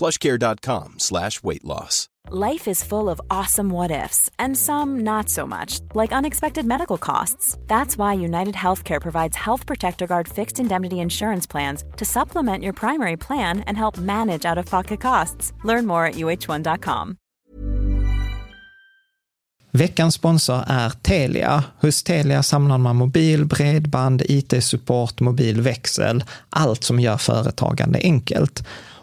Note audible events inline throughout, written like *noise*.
plushcare.com slash weight loss. Life is full of awesome what ifs, and some not so much, like unexpected medical costs. That's why United Healthcare provides Health Protector Guard fixed indemnity insurance plans to supplement your primary plan and help manage out of pocket costs. Learn more at uh1.com. Veckans sponsor är Telia. Hos Telia samlar man mobil, bredband, IT-support, mobilväxel, allt som gör företagande enkelt.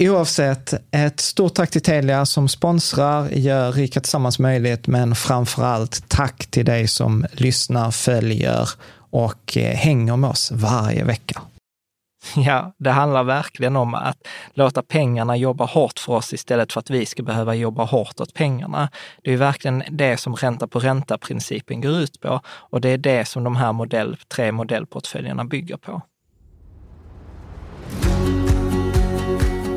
Oavsett, ett stort tack till Telia som sponsrar, gör Rika Tillsammans möjligt, men framför allt tack till dig som lyssnar, följer och eh, hänger med oss varje vecka. Ja, det handlar verkligen om att låta pengarna jobba hårt för oss istället för att vi ska behöva jobba hårt åt pengarna. Det är verkligen det som ränta på ränta-principen går ut på och det är det som de här modell, tre modellportföljerna bygger på.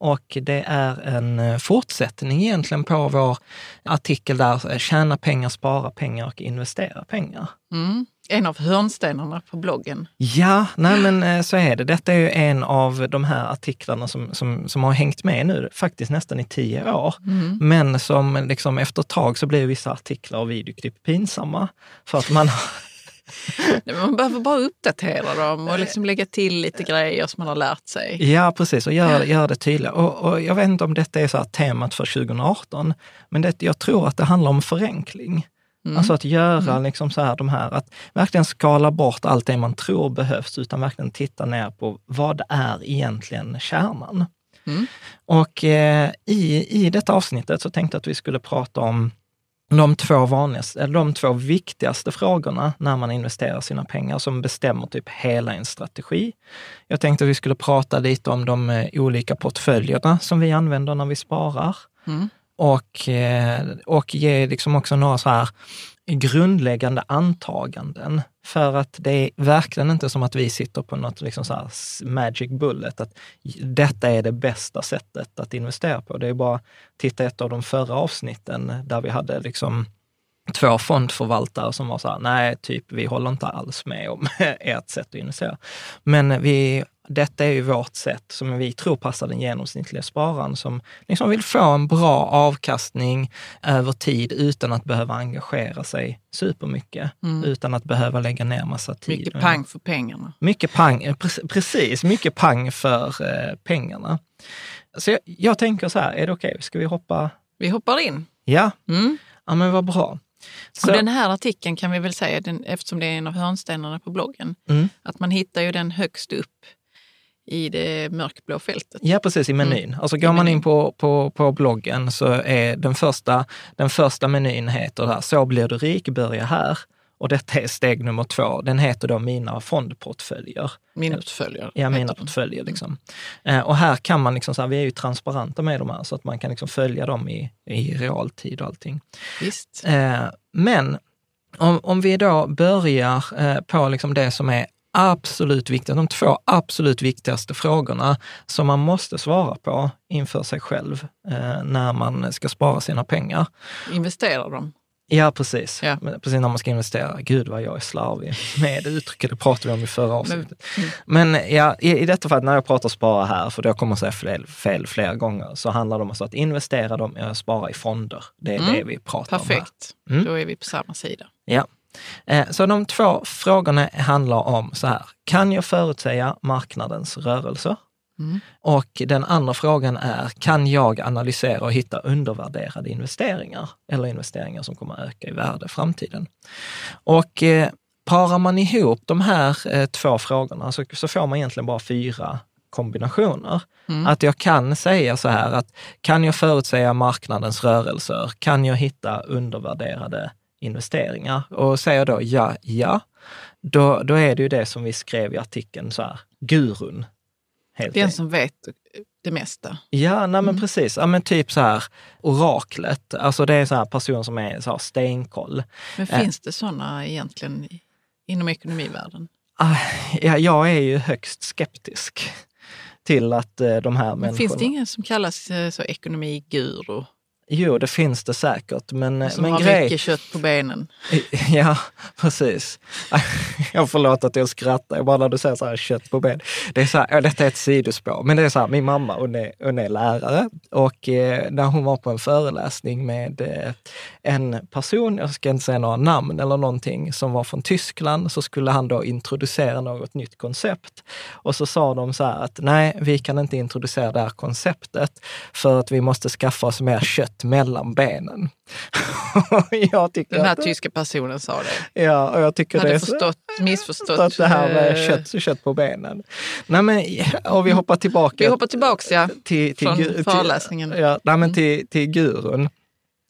och det är en eh, fortsättning egentligen på vår artikel där eh, tjäna pengar, spara pengar och investera pengar. Mm. En av hörnstenarna på bloggen. Ja, nej men eh, så är det. Detta är ju en av de här artiklarna som, som, som har hängt med nu faktiskt nästan i tio år. Mm. Men som liksom efter ett tag så blir vissa artiklar och videoklipp pinsamma. För att man Man behöver bara uppdatera dem och liksom lägga till lite grejer som man har lärt sig. Ja, precis, och göra gör det tydligt. Och, och, jag vet inte om detta är så temat för 2018, men det, jag tror att det handlar om förenkling. Mm. Alltså att göra mm. liksom så här, de här, att verkligen skala bort allt det man tror behövs, utan verkligen titta ner på vad är egentligen kärnan. Mm. Och eh, i, i detta avsnittet så tänkte jag att vi skulle prata om de två, vanligaste, de två viktigaste frågorna när man investerar sina pengar som bestämmer typ hela en strategi. Jag tänkte att vi skulle prata lite om de eh, olika portföljerna som vi använder när vi sparar. Mm. Och, eh, och ge liksom också några så här grundläggande antaganden. För att det är verkligen inte som att vi sitter på något liksom så magic bullet, att detta är det bästa sättet att investera på. Det är bara att titta ett av de förra avsnitten där vi hade liksom två fondförvaltare som var så här, nej, typ vi håller inte alls med om *laughs* ert sätt att investera. Men vi detta är ju vårt sätt som vi tror passar den genomsnittliga spararen som liksom vill få en bra avkastning över tid utan att behöva engagera sig supermycket. Mm. Utan att behöva lägga ner massa tid. Mycket pang för pengarna. Mycket pang, precis, mycket pang för eh, pengarna. så jag, jag tänker så här, är det okej? Okay? Ska vi hoppa? Vi hoppar in. Ja, Mm. ja men vad bra. Så, Och den här artikeln kan vi väl säga, den, eftersom det är en av hörnstenarna på bloggen, Mm. att man hittar ju den högst upp i det mörkblå fältet. Ja, precis, i menyn. Mm. Alltså går man in på, på, på bloggen så är den första, den första menyn heter där, Så blir du rik, börja här. Och detta är steg nummer två. Den heter då Mina fondportföljer. Mina portföljer. Ja, mina portföljer. Liksom. Eh, och här kan man, liksom, så här, vi är ju transparenta med de här, så att man kan liksom följa dem i, i realtid och allting. Visst. Eh, men om, om vi då börjar eh, på liksom det som är absolut viktigt, de två absolut viktigaste frågorna som man måste svara på inför sig själv eh, när man ska spara sina pengar. Investerar de? Ja, precis. Ja. Precis när man ska investera. Gud vad jag är slarvig med det uttrycket, det pratade vi om i förra avsnittet. mm. Men ja, i, i detta fall, när jag pratar spara här, för då kommer jag säga fel, fel flera gånger, så handlar det om att investera dem, spara i fonder. Det är Mm. det vi pratar om här. Perfekt. Mm. Då är vi på samma sida. Ja. Eh, Så de två frågorna handlar om så här, kan jag förutsäga marknadens rörelser? Mm. Och den andra frågan är, kan jag analysera och hitta undervärderade investeringar eller investeringar som kommer att öka i värde i framtiden? Och eh, parar man ihop de här eh, två frågorna så, så får man egentligen bara fyra kombinationer. Mm. Att jag kan säga så här att kan jag förutsäga marknadens rörelser? Kan jag hitta undervärderade investeringar? Och säger jag då ja, ja, då, då är det ju det som vi skrev i artikeln, så här, gurun. Helt Den enkelt. som vet det mesta. Ja, nej men Mm. precis. Ja, men typ så här oraklet. Alltså det är så här person som är så här stenkoll. Men Eh. finns det sådana egentligen inom ekonomivärlden? Ah, Ja, jag är ju högst skeptisk till att eh, de här Men människorna... finns det ingen som kallas eh, så ekonomiguru? Jo, det finns det säkert. Men, Som men har grej... mycket kött på benen? *laughs* Ja, precis. *laughs* Jag förlåt att jag skrattar, jag bara när du säger så här kött på ben. Det är så här, detta är ett sidospår, men det är så här, min mamma hon är, hon är lärare och eh, när hon var på en föreläsning med eh, en person, jag ska inte säga några namn eller någonting, som var från Tyskland, så skulle han då introducera något nytt koncept. Och så sa de så här att nej, vi kan inte introducera det här konceptet för att vi måste skaffa oss mer kött mellan benen. *laughs* jag tycker Den här att, tyska personen sa det. Ja, och jag tycker det Hade är så, förstått, missförstått. att det här med eh, kött, kött på benen. Nej, men, och vi hoppar tillbaka. Vi hoppar tillbaks ja. till, till, från till, föreläsningen. ja, nej, men till, till gurun.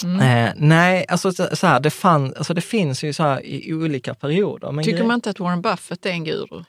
Mm. Eh, nej, alltså så här, det, fann, alltså det finns ju så här i, olika perioder. Tycker man inte att Warren Buffett är en guru?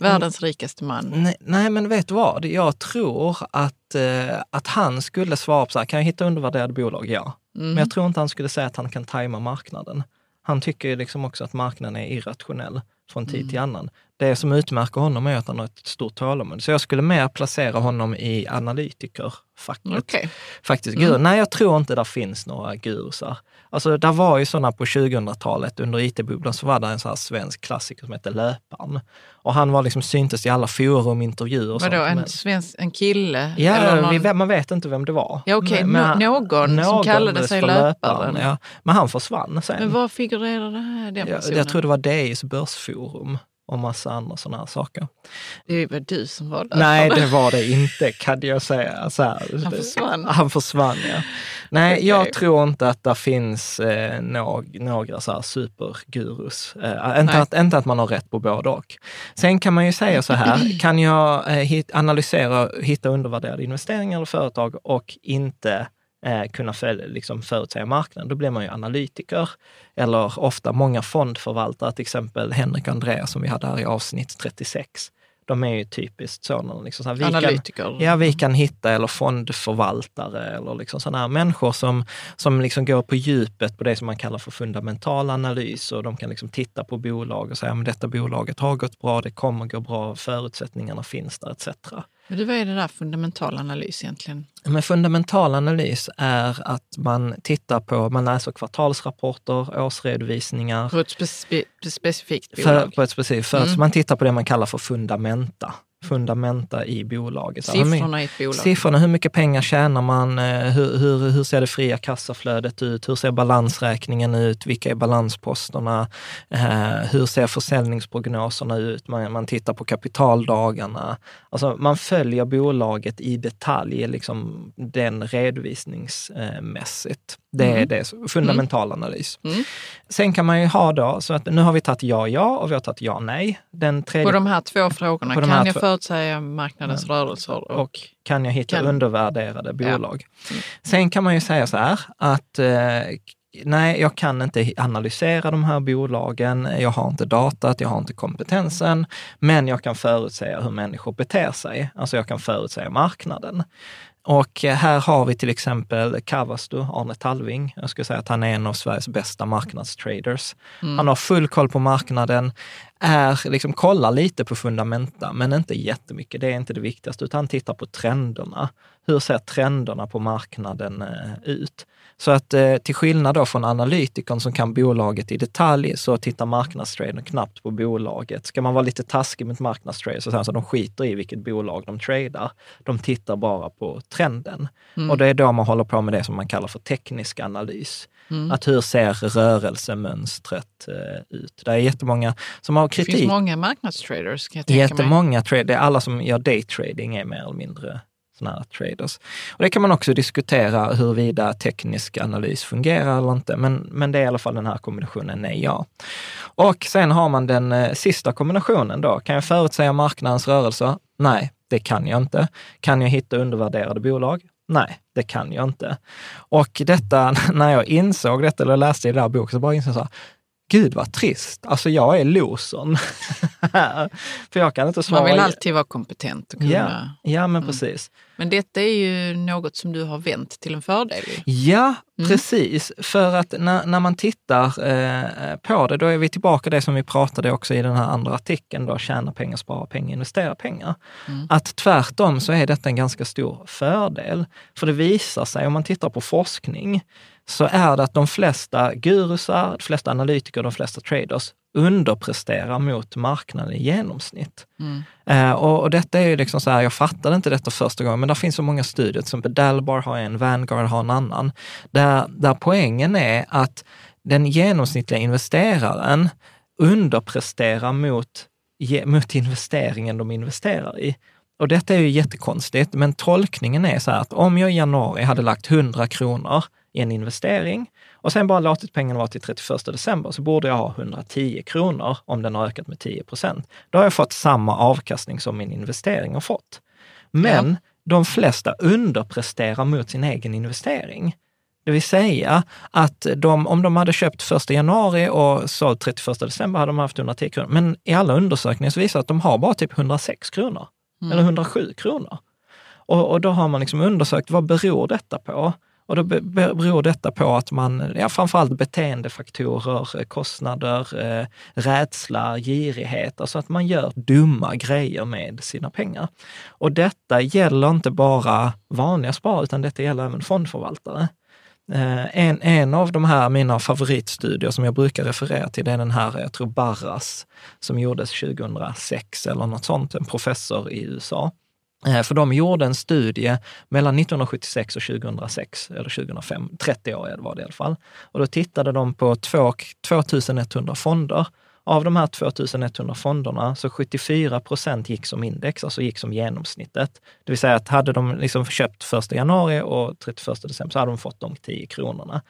Världens rikaste man. Nej, nej, men vet du vad? Jag tror att, eh, att han skulle svara på så här, kan jag hitta undervärderade bolag? Ja. Mm. Men jag tror inte han skulle säga att han kan tajma marknaden. Han tycker ju liksom också att marknaden är irrationell från tid till Mm. annan. Det som utmärker honom är att han har ett stort tålamod. Så jag skulle mer placera honom i analytikerfacket. Okej. Faktiskt, Mm. Nej, jag tror inte där finns några gurusar. Alltså, där var ju sådana på 2000-talet, under IT-bubblan, så var det en sån här svensk klassiker som hette Löparen. Och han var liksom, syntes i alla forum, intervjuer och Vadå, sånt. en, svensk, en kille? Ja, Eller någon- man vet inte vem det var. Ja, okej, Men- men nå- han- någon som kallade sig Löparen. ja. Men han försvann sen. Men var figurerar det här, den jag, personen? jag tror det var DIs börsforum och massa andra sådana här saker. Det var du som var där. Nej, det var det inte kan jag säga. Så här, Han försvann. Han försvann, ja. Nej, Okej. jag tror inte att det finns eh, någ, några så här supergurus. Eh, inte, att, inte att man har rätt på både och. Sen kan man ju säga så här, *clears throat* kan jag eh, hit, analysera hitta undervärderade investeringar eller företag och inte eh, kunna följa, liksom förutsäga marknaden, då blir man ju analytiker. Eller ofta många fondförvaltare, till exempel Henrik och Andreas som vi hade här i avsnitt 36. De är ju typiskt sådana. Liksom så här, vi kan- Analytiker. Ja, vi kan hitta, eller fondförvaltare, eller liksom sådana här människor som, som liksom går på djupet på det som man kallar för fundamental analys. Och de kan liksom titta på bolag och säga, men detta bolaget har gått bra, det kommer gå bra, förutsättningarna finns där, etc. Men vad är det där fundamental analys egentligen? Men fundamental analys är att man tittar på, man läser kvartalsrapporter, årsredovisningar, På ett speci- specifikt för, bolag? på ett specifikt, för att Mm. man tittar på det man kallar för fundamenta. Fundamenta i bolaget. Siffrorna i ett bolag. Siffrorna, hur mycket pengar tjänar man? eh, Hur, hur, hur ser det fria kassaflödet ut? Hur ser balansräkningen ut? Vilka är balansposterna? Eh, hur ser försäljningsprognoserna ut? Man, man tittar på kapitaldagarna. Alltså man följer bolaget i detalj, liksom den redovisningsmässigt. Det är Mm. det, fundamental analys. Mm. Sen kan man ju ha då, så att nu har vi tagit ja, ja och vi har tagit ja, nej. Den tredje, På de här två frågorna, kan jag två- förutsäga marknadens rörelser? Och, och kan jag hitta Kan- undervärderade bolag? Mm. Sen kan man ju säga så här att eh, nej, jag kan inte analysera de här bolagen. Jag har inte datat, jag har inte kompetensen, men jag kan förutsäga hur människor beter sig. Alltså jag kan förutsäga marknaden. Och eh, här har vi till exempel Kavastu, Arne Talving. Jag skulle säga att han är en av Sveriges bästa marknadstraders. Han har full koll på marknaden, är, liksom, kollar lite på fundamenta, men inte jättemycket. Det är inte det viktigaste, utan han tittar på trenderna. Hur ser trenderna på marknaden eh, ut? Så att eh, till skillnad då från analytikern som kan bolaget i detalj, så tittar marknadstradern knappt på bolaget. Ska man vara lite taskig mot marknadstraders så så att de skiter i vilket bolag de tradar. De tittar bara på trenden. Och det är då man håller på med det som man kallar för teknisk analys. Att hur ser rörelsemönstret eh, ut? Det är jättemånga som har det finns kritik. många marknadstraders kan jag tänka mig. Jättemånga det är alla som gör daytrading är mer eller mindre sådana här traders. Och det kan man också diskutera huruvida teknisk analys fungerar eller inte, men, men det är i alla fall den här kombinationen nej, ja. Och sen har man den eh, sista kombinationen då. Kan jag förutsäga marknadens rörelser? Nej, det kan jag inte. Kan jag hitta undervärderade bolag? Nej, det kan jag inte. Och detta, *laughs* när jag insåg detta, eller läste i den här boken, så bara insåg jag så här, Gud vad trist. Alltså jag är losern. *laughs* För jag kan inte svara. Man vill alltid vara kompetent och kunna. Ja, ja men Mm. precis. Men detta är ju något som du har vänt till en fördel. Ja, Mm. precis. För att när, när man tittar eh, på det, då är vi tillbaka det som vi pratade också i den här andra artikeln, då, tjäna pengar, spara pengar, investera pengar. Mm. Att tvärtom så är detta en ganska stor fördel. För det visar sig, om man tittar på forskning, så är det att de flesta gurusar, de flesta analytiker, de flesta traders underpresterar mot marknaden i genomsnitt. Mm. Eh, och, och detta är ju liksom så här, jag fattade inte detta första gången, men det finns så många studier, till exempel Dalbar har en, Vanguard har en annan, där, där poängen är att den genomsnittliga investeraren underpresterar mot, ge, mot investeringen de investerar i. Och detta är ju jättekonstigt, men tolkningen är så här att om jag i januari hade lagt 100 kronor i en investering och sen bara låtit pengarna vara till 31 december så borde jag ha 110 kronor om den har ökat med 10 procent. Då har jag fått samma avkastning som min investering har fått. Men de flesta underpresterar mot sin egen investering. Det vill säga att de, om de hade köpt 1 januari och sålt 31 december hade de haft 110 kronor. Men i alla undersökningar så visar det att de har bara typ 106 kronor eller 107 kronor. Och, och då har man liksom undersökt vad beror detta på? Och då beror detta på att man, ja, framförallt beteendefaktorer, eh, kostnader, eh, rädsla, girighet, alltså att man gör dumma grejer med sina pengar. Och detta gäller inte bara vanliga sparare, utan detta gäller även fondförvaltare. Eh, en, en av de här mina favoritstudier som jag brukar referera till, det är den här, jag tror Barras, som gjordes 2006 eller något sånt, en professor i USA. Eh, För de gjorde en studie mellan 1976 och 2006, eller 2005, 30 år var det i alla fall. Och då tittade de på två- 2100 fonder. Av de här 2100 fonderna så 74 procent gick som index, alltså gick som genomsnittet. Det vill säga att hade de liksom köpt 1 januari och 31 december så hade de fått de 10 kronorna.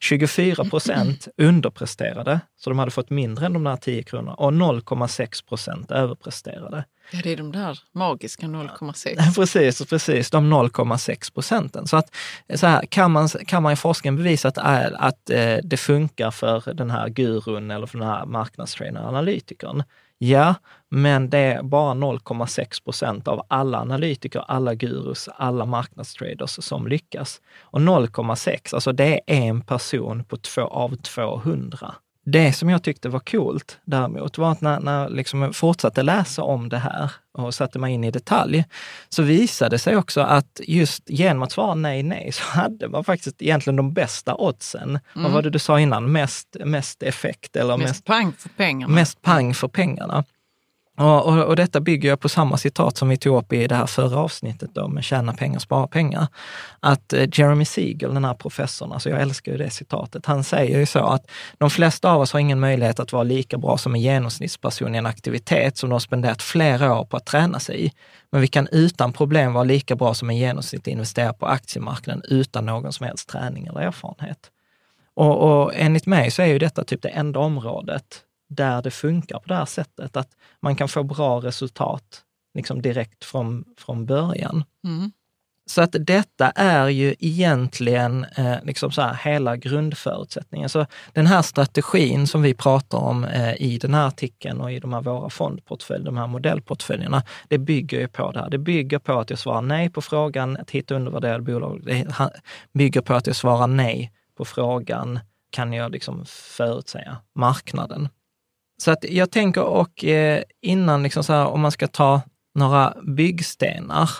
24 procent *clears throat* underpresterade, så de hade fått mindre än de där 10 kronorna och 0,6 procent överpresterade. Ja, det är de där magiska 0,6. *laughs* Precis, precis, de 0,6 procenten. Så att så här, kan, man, kan man i forskningen bevisa att, är, att eh, det funkar för den här gurun eller för den här marknadstrainern, analytikern? Ja, men det är bara 0,6 procent av alla analytiker, alla gurus, alla marknadstraders som lyckas. Och 0,6, alltså det är en person på två, av 200. Det som jag tyckte var coolt däremot var att när, när liksom jag fortsatte läsa om det här och satte mig in i detalj, så visade det sig också att just genom att svara nej, nej, så hade man faktiskt egentligen de bästa oddsen. Vad var det du sa innan? Mest, mest effekt eller mest, Mest pang för pengarna. mest pang för pengarna. Och, och, och, detta bygger jag på samma citat som vi tog upp i det här förra avsnittet då, med tjäna pengar, spara pengar. Att eh, Jeremy Siegel, den här professorn, alltså jag älskar ju det citatet, han säger ju så att de flesta av oss har ingen möjlighet att vara lika bra som en genomsnittsperson i en aktivitet som de har spenderat flera år på att träna sig i. Men vi kan utan problem vara lika bra som en genomsnittlig investerare på aktiemarknaden utan någon som helst träning eller erfarenhet. Och, och enligt mig så är ju detta typ det enda området där det funkar på det här sättet, att man kan få bra resultat liksom direkt från, från början. Mm. Så att detta är ju egentligen eh, liksom så här, hela grundförutsättningen. Så den här strategin som vi pratar om eh, i den här artikeln och i de här våra fondportföljer, de här modellportföljerna, det bygger ju på det här. Det bygger på att jag svarar nej på frågan att hitta undervärderade bolag. Det bygger på att jag svarar nej på frågan, kan jag liksom förutsäga marknaden? Så att jag tänker, och eh, innan, liksom så här, om man ska ta några byggstenar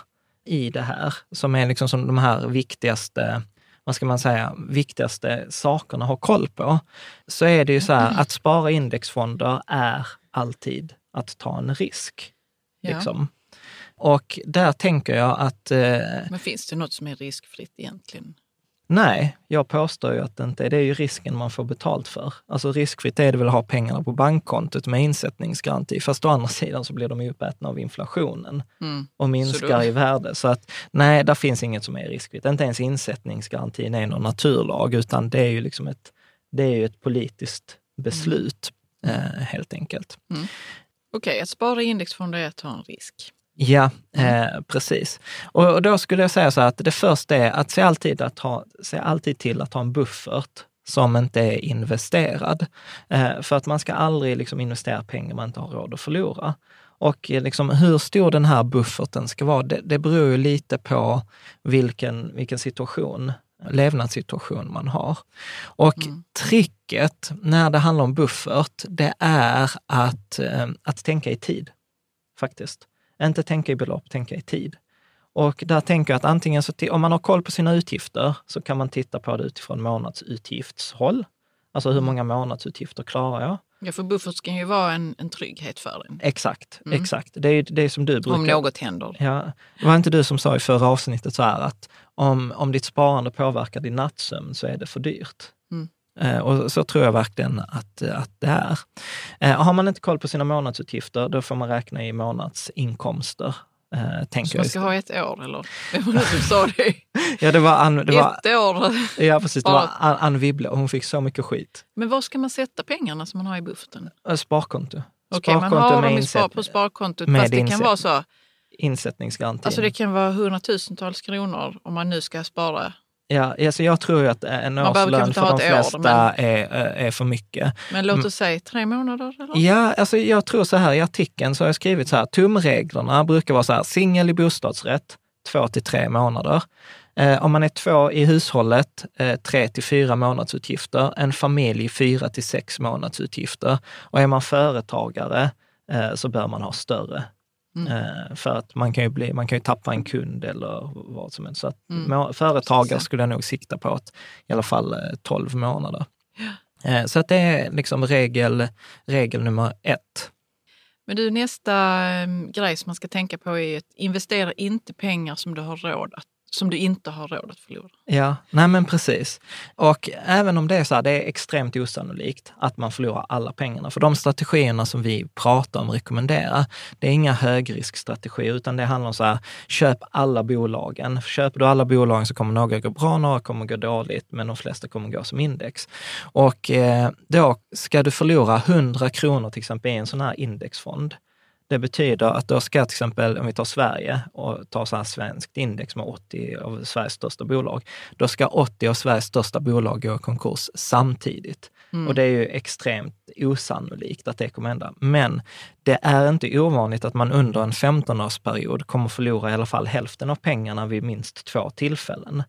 i det här, som är liksom som de här viktigaste, vad ska man säga, viktigaste sakerna att ha koll på, så är det ju så här att spara indexfonder är alltid att ta en risk. Ja. Liksom. Och där tänker jag att... Eh, Men finns det något som är riskfritt egentligen? Nej, jag påstår ju att det inte är. Det är ju risken man får betalt för. Alltså riskfritt är det väl att ha pengarna på bankkontot med insättningsgaranti, fast å andra sidan så blir de ju uppätna av inflationen mm. och minskar i värde. Så att nej, där finns inget som är riskfritt. Inte ens insättningsgarantin är någon naturlag, utan det är ju liksom ett, det är ju ett politiskt beslut mm. eh, helt enkelt. Mm. Okej, okay, att spara i indexfonder är att ta en risk. Ja, mm. eh, precis. Och, och, då skulle jag säga så här att det första är att se alltid, att ha, se alltid till att ha en buffert som inte är investerad. Eh, för att man ska aldrig liksom investera pengar man inte har råd att förlora. Och eh, liksom hur stor den här bufferten ska vara, det, det beror ju lite på vilken, vilken situation, levnadssituation man har. Och mm. tricket när det handlar om buffert, det är att, eh, att tänka i tid, faktiskt. Inte tänka i belopp, tänka i tid. Och där tänker jag att antingen så, om man har koll på sina utgifter så kan man titta på det utifrån månadsutgiftshåll. Alltså hur många månadsutgifter klarar jag? Ja, för buffert ska ju vara en, en trygghet för en. Exakt, mm. exakt. Det är det är som du brukar... Om något händer. Ja, det var inte du som sa i förra avsnittet så här att om, om ditt sparande påverkar din nattsömn så är det för dyrt. Mm. Eh, och så tror jag verkligen att, att det är. Eh, har man inte koll på sina månadsutgifter, då får man räkna i månadsinkomster. Tänker så man ska ha ett år eller? *laughs* Vem var det som sa det? *laughs* ja, det var Ann, det var, ett år? *laughs* Ja, precis. Det var Ann, Ann Wibble och hon fick så mycket skit. Men var ska man sätta pengarna som man har i bufferten? Sparkonto. Okej, okay, man har dem spar, på sparkontot, fast det kan vara så. Insättningsgaranti. Alltså det kan vara hundratusentals kronor om man nu ska spara Ja, alltså jag tror ju att en årslön för de flesta år, men... är, är för mycket. Men låt oss säga tre månader? Eller? Ja, alltså jag tror så här, i artikeln så har jag skrivit så här, tumreglerna brukar vara så här, singel i bostadsrätt, två till tre månader. Eh, om man är två i hushållet, eh, tre till fyra månadsutgifter. En familj, fyra till sex månadsutgifter. Och är man företagare eh, så bör man ha större Mm. Eh, för att man kan, ju bli, man kan ju tappa en kund eller vad som helst. Så att mm. företagare skulle jag nog sikta på att i alla fall 12 eh, månader. Ja. Eh, så att det är liksom regel, regel nummer ett. Men du, nästa grej som man ska tänka på är att investera inte pengar som du har råd att som du inte har råd att förlora. Ja, nej men precis. Och även om det är så här, det är extremt osannolikt att man förlorar alla pengarna. För de strategierna som vi pratar om och rekommenderar, det är inga högriskstrategier, utan det handlar om så här, köp alla bolagen. Köper du alla bolagen så kommer några gå bra, några kommer gå dåligt, men de flesta kommer gå som index. Och eh, då ska du förlora 100 kronor till exempel i en sån här indexfond, det betyder att då ska till exempel, om vi tar Sverige och tar så här svenskt index med 80 av Sveriges största bolag, då ska 80 av Sveriges största bolag gå i konkurs samtidigt. Mm. Och det är ju extremt osannolikt att det kommer hända. Men det är inte ovanligt att man under en 15-årsperiod kommer förlora i alla fall hälften av pengarna vid minst två tillfällen.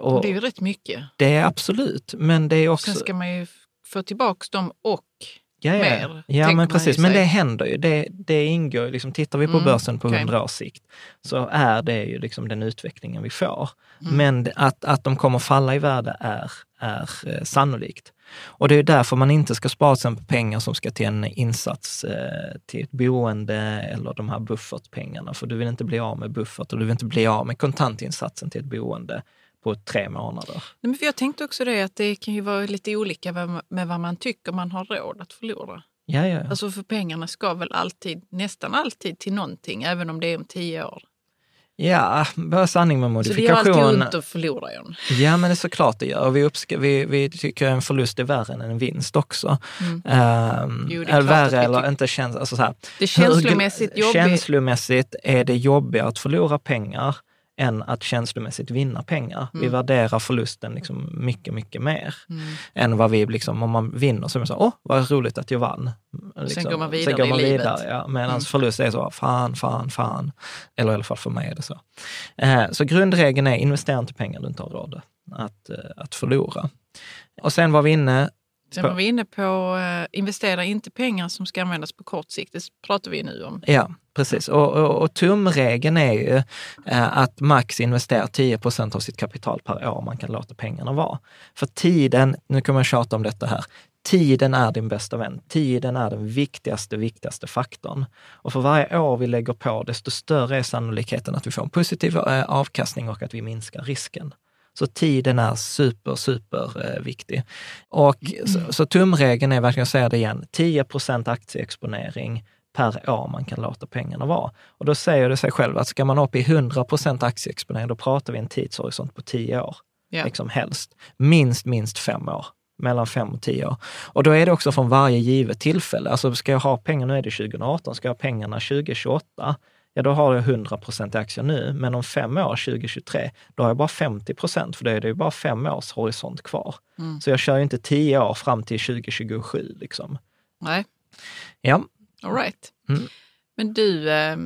Och det är ju rätt mycket. Det är absolut, men det är också... Sen ska man ju få tillbaka dem och Ja, ja. mer. ja men precis. Men det händer ju. Det, det ingår ju, liksom, tittar vi på Mm, börsen på okej. hundra års sikt, så är det ju liksom den utvecklingen vi får. Mm. Men att, att de kommer falla i värde är, är eh, sannolikt. Och det är därför man inte ska spara till exempel pengar som ska till en insats eh, till ett boende eller de här buffertpengarna. För du vill inte bli av med buffert och du vill inte bli av med kontantinsatsen till ett boende på tre månader. Nej, men för jag tänkte också det att det kan ju vara lite olika med, vad man tycker man har råd att förlora. Ja, ja. Alltså för pengarna ska väl alltid, nästan alltid till någonting, även om det är om tio år. Ja, bara sanning med Så det gör alltid modifikation. ont att förlora John. Ja, men det är såklart det gör. Vi, uppska- vi, vi tycker en förlust är värre än en vinst också. Mm. Ehm, Jo, det är att värre eller inte känns... Alltså så här, Det är känslomässigt hur- jobbigt. Känslomässigt är det jobbigare att förlora pengar än att känslomässigt vinna pengar. Vi Mm. värderar förlusten liksom mycket, mycket mer Mm. än vad vi, liksom, om man vinner så är man så åh, vad roligt att jag vann. Liksom. går man vidare Sen går i man livet. vidare, ja. Medan Mm. förlust är så, fan, fan, fan. Eller i alla fall för mig är det så. Eh, så grundregeln är, investera inte pengar du inte har råd att, eh, att förlora. Och sen var vi inne, Sen var vi inne på eh, investera inte pengar som ska användas på kort sikt. Det pratar vi nu om. ja precis, och, och, och tumregeln är ju eh, att max investera 10% av sitt kapital per år man kan låta pengarna vara. För tiden, nu kommer jag tjata om detta här, Tiden är din bästa vän. Tiden är den viktigaste, viktigaste faktorn. Och för varje år vi lägger på, desto större är sannolikheten att vi får en positiv eh, avkastning och att vi minskar risken. Så tiden är super, super eh, viktig. Och så, så tumregeln är verkligen, jag säger det igen, 10% aktieexponering per år man kan låta pengarna vara. Och då säger det sig själv att ska man upp i 100% aktieexponering, då pratar vi en tidshorisont på 10 år. Ja. Liksom helst. Minst, minst fem år. Mellan fem och tio år. Och då är det också från varje givet tillfälle. Alltså ska jag ha pengar, nu är det 2018, ska jag ha pengarna 2028, ja då har jag 100 i aktier nu, men om fem år, 2023, då har jag bara 50 procent, för då är det ju bara fem års horisont kvar. Mm. Så jag kör ju inte tio år fram till 2027. Liksom. Nej, Ja, all right. Mm. Men du, eh,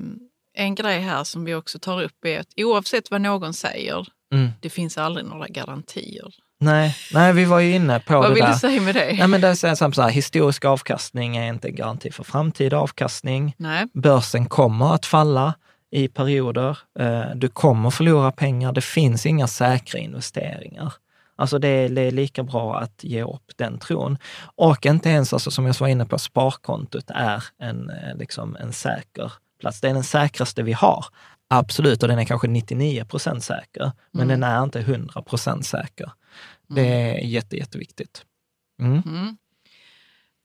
en grej här som vi också tar upp är att oavsett vad någon säger, mm. det finns aldrig några garantier. Nej, nej, vi var ju inne på vad det vill där. du säga med det? Nej, men det är så här, så här, historisk avkastning är inte en garanti för framtida avkastning. Nej. Börsen kommer att falla i perioder. Eh, Du kommer förlora pengar. Det finns inga säkra investeringar. Alltså det är, det är lika bra att ge upp den tron. Och inte ens, alltså, som jag var inne på, sparkontot är en, eh, liksom en säker plats. Det är den säkraste vi har. Absolut, och den är kanske 99 procent säker, men Mm. den är inte 100 procent säker. Det är jätte, jätteviktigt. Mm. Mm.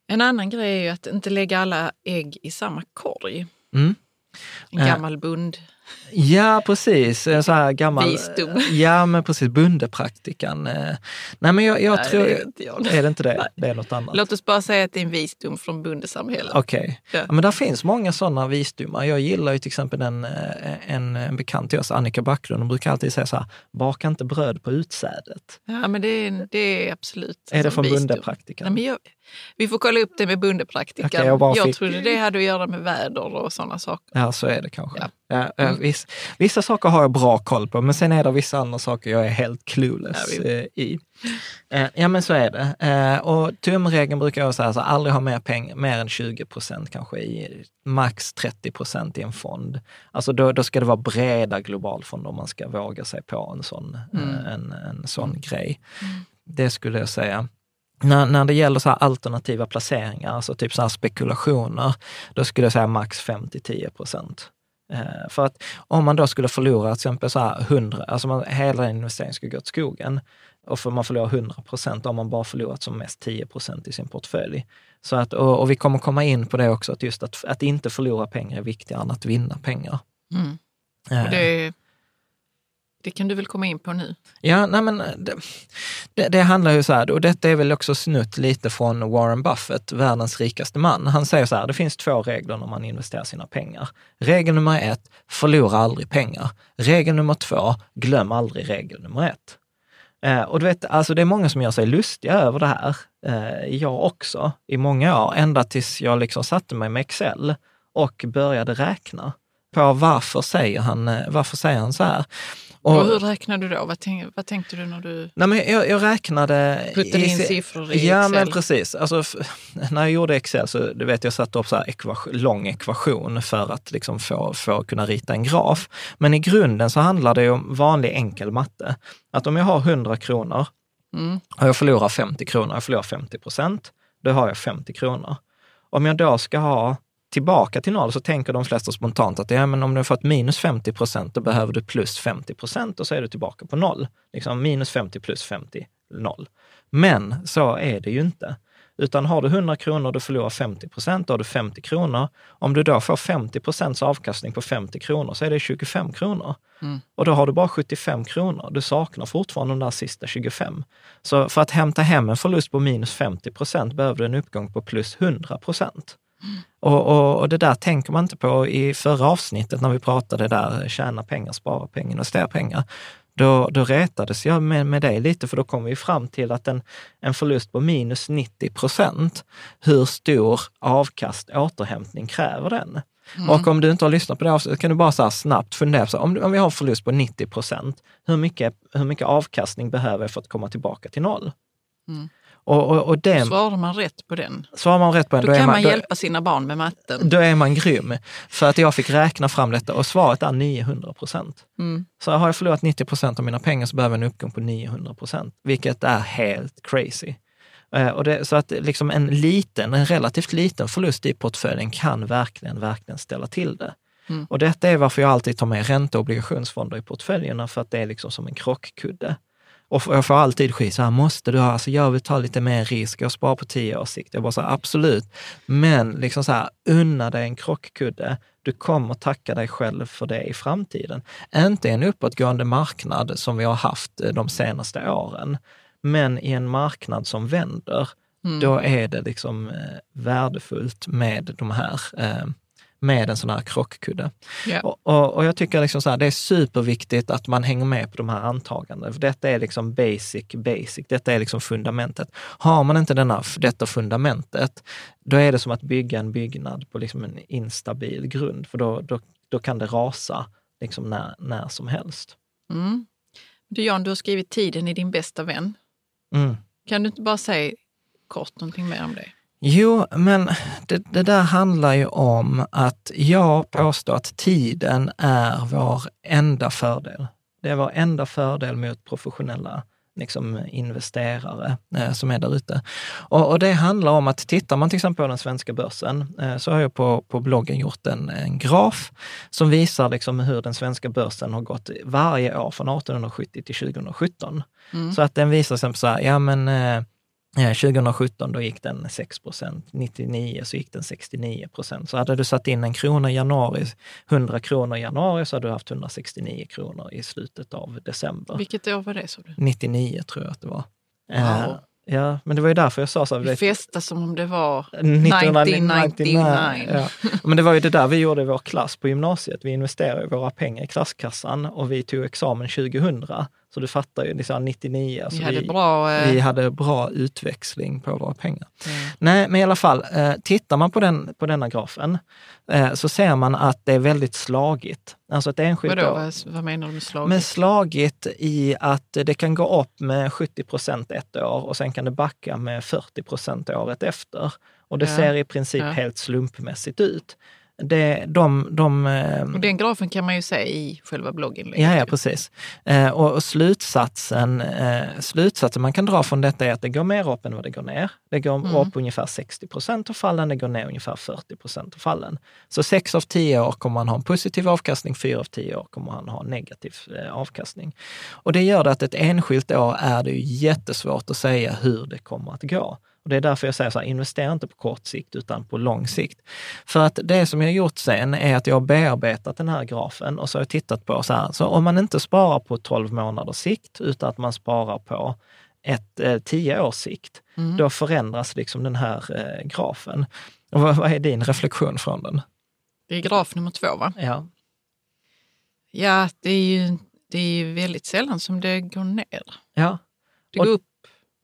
En annan grej är ju att inte lägga alla ägg i samma korg. Mm. En Eh. gammal bund. Ja, precis. En Så här gammal... Visdom. Ja, men precis. Bondepraktikan. Eh, Nej, men jag, jag Nej, tror... det är inte jag. Är det inte det? Det är något annat. Låt oss bara säga att det är en visdom från bondesamhället. Okej. Ja. Ja, men där finns många sådana visdomar. Jag gillar ju till exempel en, eh, en, en bekant till oss, Annika Backlund, hon brukar alltid säga så här, baka inte bröd på utsädet. Ja, men det är, det är absolut Är det från visdom. bondepraktikan? Nej, men jag, vi får kolla upp det med bondepraktikan. Okej, jag jag fick- trodde det hade att göra med väder och sådana saker. Ja, så är det kanske. Ja. Ja. Mm. viss, vissa saker har jag bra koll på, men sen är det vissa andra saker jag är helt clueless Ja, eh, i. Eh, Ja, men så är det. Eh, Och tumregeln brukar jag säga, så aldrig ha mer pengar, mer än 20 procent kanske, i, max 30 procent i en fond. Alltså då, då ska det vara breda globalfonder om man ska våga sig på en sån, Mm. en, en sån grej. Det skulle jag säga. När, när det gäller så alternativa placeringar, alltså typ så spekulationer, då skulle jag säga max 5-10 procent. Eh, för att om man då skulle förlora till exempel så här 100, alltså man, hela investeringen skulle gå åt skogen och för man förlorar 100 procent, har man bara förlorat som mest 10 procent i sin portfölj. Så att, och, och vi kommer komma in på det också, att just att, att inte förlora pengar är viktigare än att vinna pengar. Mm. Eh, det, det kan du väl komma in på nu? Ja, nej men eh, det, det, det handlar ju så här, och detta är väl också snutt lite från Warren Buffett, världens rikaste man. Han säger så här, det finns två regler när man investerar sina pengar. Regel nummer ett, förlora aldrig pengar. Regel nummer två, glöm aldrig regel nummer ett. Eh, och du vet, alltså det är många som gör sig lustiga över det här. Eh, jag också, i många år, ända tills jag liksom satte mig med Excel och började räkna på varför säger han, eh, varför säger han så här. Och, hur räknade du då? Vad, tänk, vad tänkte du när du nej men jag, jag räknade... puttade in siffror i Ja, Excel? men precis. Alltså, *laughs* när jag gjorde Excel så du vet jag satte upp så här ekvation, lång ekvation för att liksom få, få kunna rita en graf. Men i grunden så handlar det ju om vanlig enkel matte. Att om jag har 100 kronor Mm. och jag förlorar 50 kronor, jag förlorar 50 procent, då har jag 50 kronor. Om jag då ska ha tillbaka till noll så tänker de flesta spontant att ja, men om du har fått minus 50 procent, då behöver du plus 50 procent och så är du tillbaka på noll. Liksom minus 50 plus 50, noll. Men så är det ju inte. Utan har du 100 kronor och du förlorar 50 procent, då har du 50 kronor. Om du då får 50 procents avkastning på 50 kronor så är det 25 kronor. Mm. Och då har du bara 75 kronor. Du saknar fortfarande de där sista 25. Så för att hämta hem en förlust på minus 50 procent behöver du en uppgång på plus 100 procent. Och, och, och det där tänker man inte på i förra avsnittet när vi pratade där, tjäna pengar, spara pengar, investera pengar. Då, då retades jag med, med dig lite, för då kom vi fram till att en, en förlust på minus 90 procent, hur stor avkast återhämtning kräver den? Och om du inte har lyssnat på det avsnittet kan du bara så snabbt fundera på, så om, om vi har förlust på 90 procent, hur mycket, hur mycket avkastning behöver jag för att komma tillbaka till noll? Mm. Och, och, och det, Svarar man rätt på den, svarar man rätt på den, då, då, kan man, man, då, hjälpa sina barn med matten. då är man grym. För att jag fick räkna fram detta och svaret är 900 procent. Mm. Så har jag förlorat 90 procent av mina pengar så behöver jag en uppgång på 900 procent, vilket är helt crazy. Eh, Och det, så att liksom en liten, en relativt liten förlust i portföljen kan verkligen, verkligen ställa till det. Mm. Och detta är varför jag alltid tar med ränte och obligationsfonder i portföljerna, för att det är liksom som en krockkudde. Och jag får alltid skit, så här, måste du ha, alltså jag vill ta lite mer risk, jag sparar på tio års sikt. Jag bara så här, absolut. Men liksom så här, unna dig en krockkudde. Du kommer tacka dig själv för det i framtiden. Inte en uppåtgående marknad som vi har haft eh, de senaste åren, men i en marknad som vänder, Mm. då är det liksom eh, värdefullt med de här eh, med en sån här krockkudde. Ja. Och, och, och jag tycker liksom så här, det är superviktigt att man hänger med på de här antagandena. För detta är liksom basic, basic. Detta är liksom fundamentet. Har man inte denna, detta fundamentet, då är det som att bygga en byggnad på liksom en instabil grund. För då, då, då kan det rasa liksom när, när som helst. Mm. Du Jan, du har skrivit Tiden är din bästa vän. Mm. Kan du inte bara säga kort någonting mer om det? Jo, men det, det där handlar ju om att jag påstår att tiden är vår enda fördel. Det är vår enda fördel mot professionella liksom, investerare eh, som är där ute. Och, och det handlar om att tittar man till exempel på den svenska börsen, eh, så har jag på, på bloggen gjort en, en graf som visar liksom hur den svenska börsen har gått varje år från 1870 till 2017. Mm. Så att den visar sig så här, ja men Eh, 2017 då gick den 6 procent, 99 så gick den 69 procent. Så hade du satt in en krona i januari, 100 kronor i januari så hade du haft 169 kronor i slutet av december. Vilket år var det sa du? 99 tror jag att det var. Eh, Wow. ja, men det var ju därför jag sa så. Vi festade som om det var 1999. Ja. Men det var ju det där vi gjorde i vår klass på gymnasiet. Vi investerade våra pengar i klasskassan och vi tog examen 2000. Så du fattar ju, liksom 99. Alltså Vi hade bra... eh, vi hade bra utväxling på våra pengar. mm. Nej, men i alla fall, eh, tittar man på, den, på denna grafen eh, så ser man att det är väldigt slagigt. Alltså ett enskilt Vadå, år. vad, menar du med slag? Men slagigt i att det kan gå upp med 70 procent ett år och sen kan det backa med 40 procent året efter. Och det Ja, ser i princip ja. helt slumpmässigt ut. Det, de, de, eh, Och den grafen kan man ju se i själva blogginlägget. Ja, ja, precis. Eh, och slutsatsen, eh, slutsatsen man kan dra från detta är att det går mer upp än vad det går ner. Det går Mm. upp ungefär 60 procent av fallen, det går ner ungefär 40 procent av fallen. Så sex av tio år kommer man ha en positiv avkastning, fyra av tio år kommer man ha en negativ avkastning. Och det gör det att ett enskilt år är det ju jättesvårt att säga hur det kommer att gå. Och det är därför jag säger så här, investera inte på kort sikt utan på lång sikt. För att det som jag har gjort sen är att jag har bearbetat den här grafen och så har jag tittat på så här, så om man inte sparar på 12 månaders sikt utan att man sparar på ett eh, 10 års sikt, Mm. då förändras liksom den här eh, grafen. Och vad, vad är din reflektion från den? Det är graf nummer två va? Ja, Ja, det är ju det är ju väldigt sällan som det går ner. ja. Det Och går upp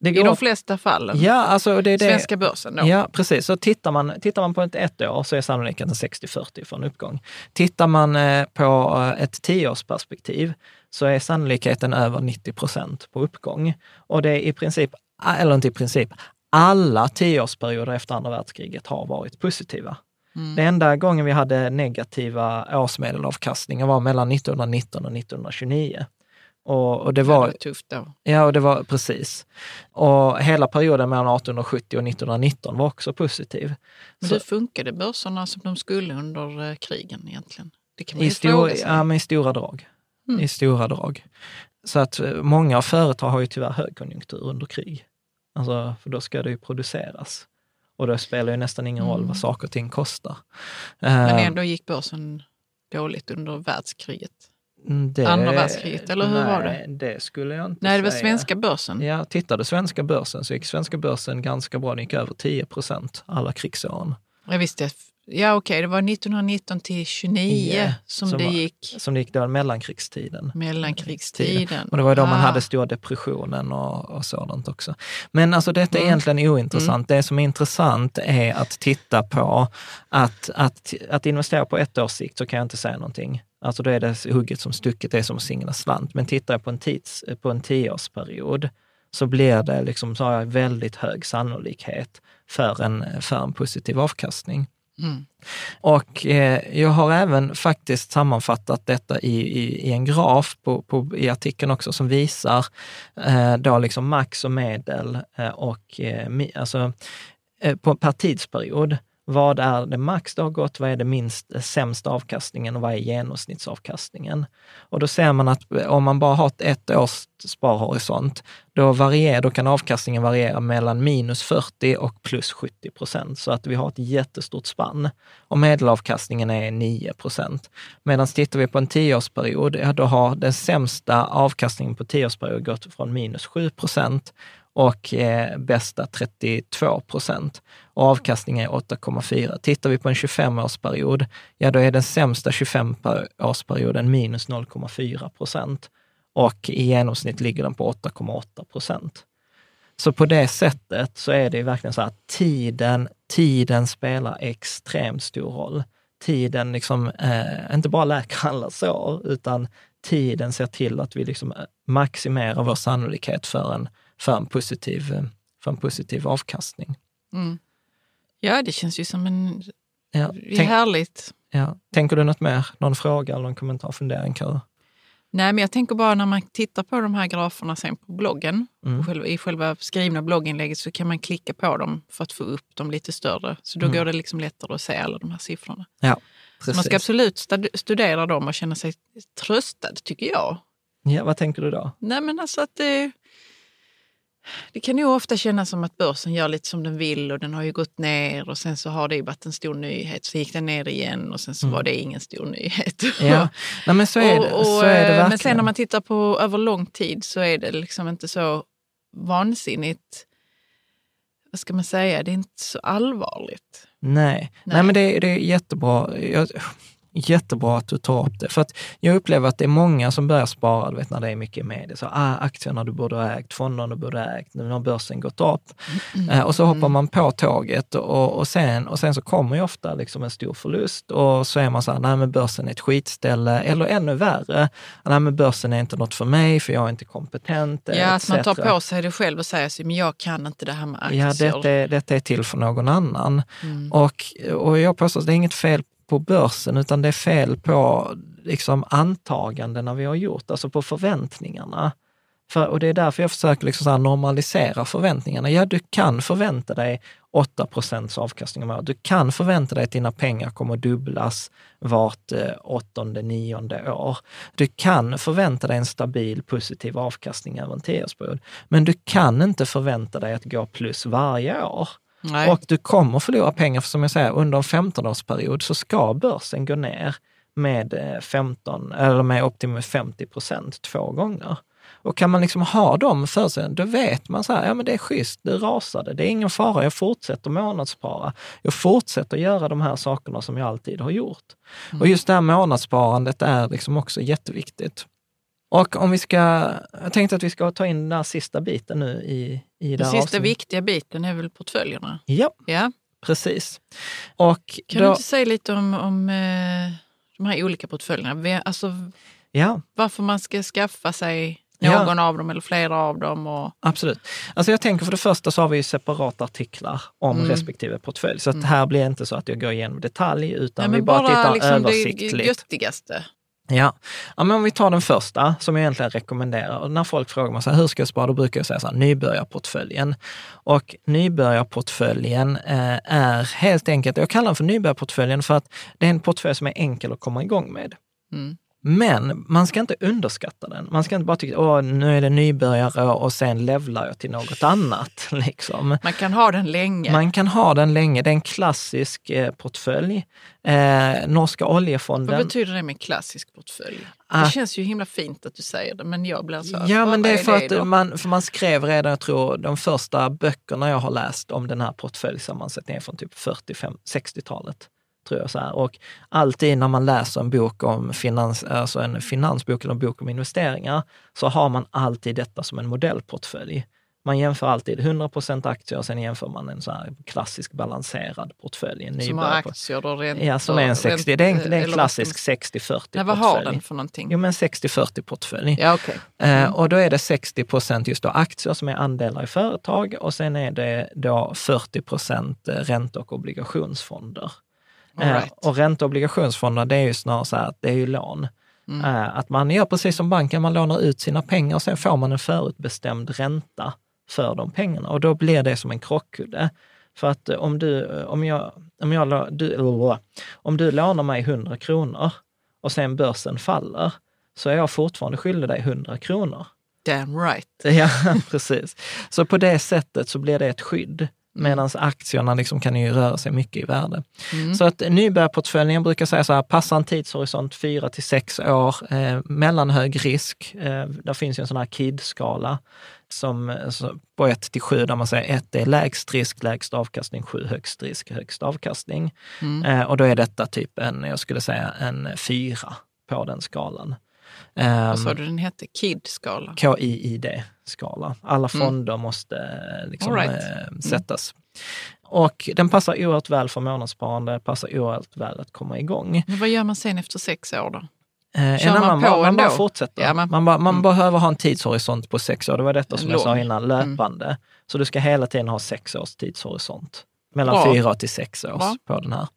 Det i går, de flesta fallen. ja, alltså det är det. Svenska börsen då. Ja, precis. Så tittar man, tittar man på ett ett år så är sannolikheten 60-40 för en uppgång. Tittar man eh, på eh, ett tioårsperspektiv så är sannolikheten över 90 procent på uppgång. Och det är i princip, eller inte i princip, alla tioårsperioder efter andra världskriget har varit positiva. Mm. Den enda gången vi hade negativa årsmedelavkastningar var mellan 1919 och 1929. Och, och det var, det var tufft då. Ja, och det var precis. Och hela perioden mellan 1870 och 1919 var också positiv. Men hur funkade börserna som de skulle under eh, krigen egentligen? Det kan man I, stor, ja, men i stora drag. Mm. I stora drag. Så att eh, många företag har ju tyvärr högkonjunktur under krig. Alltså, för då ska det ju produceras. Och då spelar ju nästan ingen roll vad mm. saker och ting kostar. Men eh, ändå gick börsen dåligt under världskriget? Mm, det, Andra världskriget, eller hur nej, var det? det skulle jag inte Nej, det var svenska börsen. Ja, tittade svenska börsen så gick svenska börsen ganska bra. Den gick över 10 procent alla krigsåren. Jag visste Ja, okej, okay. det var 1919 till 29 yeah, som, som, det gick. Som det gick då mellankrigstiden. Mellankrigstiden. Och det var då ah. man hade stora depressionen och, och sådant också. Men alltså detta är mm. egentligen ointressant. Mm. Det som är intressant är att titta på att, att, att investera på ett års sikt så kan jag inte säga någonting. Alltså då är det hugget som stucket, det är som att singla slant. Men tittar jag på en, tids, på en tioårsperiod så blir det liksom, så har jag väldigt hög sannolikhet för en, för en positiv avkastning. Mm. Och eh, jag har även faktiskt sammanfattat detta i, i, i en graf på, på, i artikeln också som visar eh, då liksom max och medel eh, och eh, alltså, eh, på, per tidsperiod. Vad är det max det har gått? Vad är det minst eh, sämsta avkastningen och vad är genomsnittsavkastningen? Och då ser man att eh, om man bara har ett, års sparhorisont, då, varierar, då kan avkastningen variera mellan minus 40 och plus 70 procent. Så att vi har ett jättestort spann. Och medelavkastningen är 9 procent. Medan tittar vi på en tioårsperiod, ja, då har den sämsta avkastningen på tioårsperiod gått från minus 7 procent och eh, bästa 32 procent. Och avkastningen är 8,4. Tittar vi på en 25-årsperiod, ja då är den sämsta 25-årsperioden minus 0,4 procent och i genomsnitt ligger den på 8,8 procent. Så på det sättet så är det verkligen så att tiden, tiden spelar extremt stor roll. Tiden liksom, eh, inte bara läker alla sår, utan tiden ser till att vi liksom eh, maximerar vår sannolikhet för en för en positiv, för en positiv avkastning. Mm. Ja, det känns ju som en... Ja, tänk, härligt. Ja. Tänker du något mer? Någon fråga eller någon kommentar, fundering, Kara? Nej, men jag tänker bara när man tittar på de här graferna sen på bloggen, mm. själva, i själva skrivna blogginlägget så kan man klicka på dem för att få upp dem lite större. Så då mm. går det liksom lättare att se alla de här siffrorna. Ja, så man ska absolut studera dem och känna sig tröstad, tycker jag. Ja, vad tänker du då? Nej, men alltså att det, det kan ju ofta kännas som att börsen gör lite som den vill och den har ju gått ner och sen så har det ju varit en stor nyhet. Så gick den ner igen och sen så mm. var det ingen stor nyhet. Ja. *laughs* Nej, men så är det, och, så är det verkligen. Men sen när man tittar på över lång tid så är det liksom inte så vansinnigt, vad ska man säga, det är inte så allvarligt. Nej, Nej. Nej men det, det är jättebra. Jag, Jättebra att du tar upp det. För att jag upplever att det är många som börjar spara, du vet när det är mycket media. Så, ah, aktierna du borde ha ägt, fonderna du borde ha ägt, nu har börsen gått upp. Mm. Eh, och så hoppar man på tåget och, och, sen, och sen så kommer ju ofta liksom en stor förlust och så är man så här, nej men börsen är ett skitställe. Eller ännu värre, nej men börsen är inte något för mig för jag är inte kompetent. Ja, att man tar på sig det själv och säger så, men jag kan inte det här med aktier. Ja, detta, detta är till för någon annan. Mm. Och, och jag påstår att det är inget fel på börsen, utan det är fel på liksom, antagandena vi har gjort, alltså på förväntningarna. För, och det är därför jag försöker liksom så normalisera förväntningarna. Ja, du kan förvänta dig 8 procents avkastning om året. Du kan förvänta dig att dina pengar kommer att dubblas vart eh, åttonde, nionde år. Du kan förvänta dig en stabil positiv avkastning över en tioårsperiod. Men du kan inte förvänta dig att gå plus varje år. Nej. Och du kommer förlora pengar, för som jag säger, under en 15-årsperiod så ska börsen gå ner med 15 eh, eller med upp till 50 procent två gånger. Och kan man liksom ha dem för sig, då vet man så här, ja men det är schysst, det rasade, det är ingen fara, jag fortsätter månadsspara. Jag fortsätter göra de här sakerna som jag alltid har gjort. Mm. Och just det här månadssparandet är liksom också jätteviktigt. Och om vi ska, jag tänkte att vi ska ta in den här sista biten nu i, i det Den sista avsnitt. viktiga biten är väl portföljerna? Ja, ja. precis. Och kan då, du inte säga lite om, om eh, de här olika portföljerna? Alltså, Ja, Varför man ska skaffa sig Ja. någon av dem eller flera av dem. Och, Absolut. Alltså jag tänker för det första så har vi ju separata artiklar om Mm. respektive portfölj. Så att här blir det inte så att jag går igenom detalj utan Nej, vi bara, bara tittar liksom det översiktligt. göttigaste. Ja. ja, men om vi tar den första som jag egentligen rekommenderar. Och när folk frågar mig så här, hur ska jag spara, då brukar jag säga så här, nybörjarportföljen. Och nybörjarportföljen eh, är helt enkelt, jag kallar den för nybörjarportföljen för att det är en portfölj som är enkel att komma igång med. Mm. Men man ska inte underskatta den. Man ska inte bara tycka, åh, nu är det nybörjare och sen levlar jag till något annat. *laughs* Liksom. Man kan ha den länge. Man kan ha den länge. Det är en klassisk eh, portfölj. Eh, norska Vad oljefonden. betyder det med klassisk portfölj? Ah. Det känns ju himla fint att du säger det, men jag blir så Ja, vad- men det vad är för att då? man, för man skrev redan, jag tror, de första böckerna jag har läst om den här portföljsammansättningen från typ 45-60-talet. Tror jag så här. Och alltid när man läser en bok om finans, alltså en finansbok eller en bok om investeringar, så har man alltid detta som en modellportfölj. Man jämför alltid 100% aktier och sen jämför man en så här klassisk balanserad portfölj. En Som har aktier och räntor. Ja, som är en 60. Det är en, det är en klassisk vad 60-40 ska- Nej, vad har portfölj. den för någonting? Jo, men 60-40 portfölj. Ja, okej. Eh, och då är det 60 procent just då aktier som är andelar i företag och sen är det då 40 procent eh, ränte och obligationsfonder. Eh, right. och ränte och obligationsfonder, det är ju snarare så här att det är ju lån. Mm. Eh, att man gör precis som banken, man lånar ut sina pengar och sen får man en förutbestämd ränta för de pengarna och då blir det som en krockkudde. För att eh, om du, om jag, om jag, du, om du lånar mig 100 kronor och sen börsen faller, så är jag fortfarande skyldig dig 100 kronor. Damn right. *laughs* Ja, precis. Så på det sättet så blir det ett skydd. Medan aktierna liksom kan ju röra sig mycket i värde. Så att nybörjarportföljen brukar säga så här, passa en tidshorisont 4 till 6 år, eh, mellanhög risk. Eh, där finns ju en sån här KID-skala som, på 1 till 7 där man säger 1 är lägst risk, lägst avkastning, 7 högst risk, högst avkastning. Eh, och då är detta typ en, jag skulle säga en 4 på den skalan. Vad sa Ehm, du den hette? KID-skala? KIID-skala. Alla fonder måste eh, liksom, Mm. Right. eh, sättas. Och den passar oerhört väl för månadssparande, passar oerhört väl att komma igång. Men vad gör man sen efter sex år då? Eh, Kör man annan, på man, man ändå? bara fortsätter. Ja, men- man bara, man mm. behöver ha en tidshorisont på sex år. Det var detta som jag sa Lång. innan, löpande. Så du ska hela tiden ha sex års tidshorisont. Mellan Bra. fyra till sex års Bra. på den här.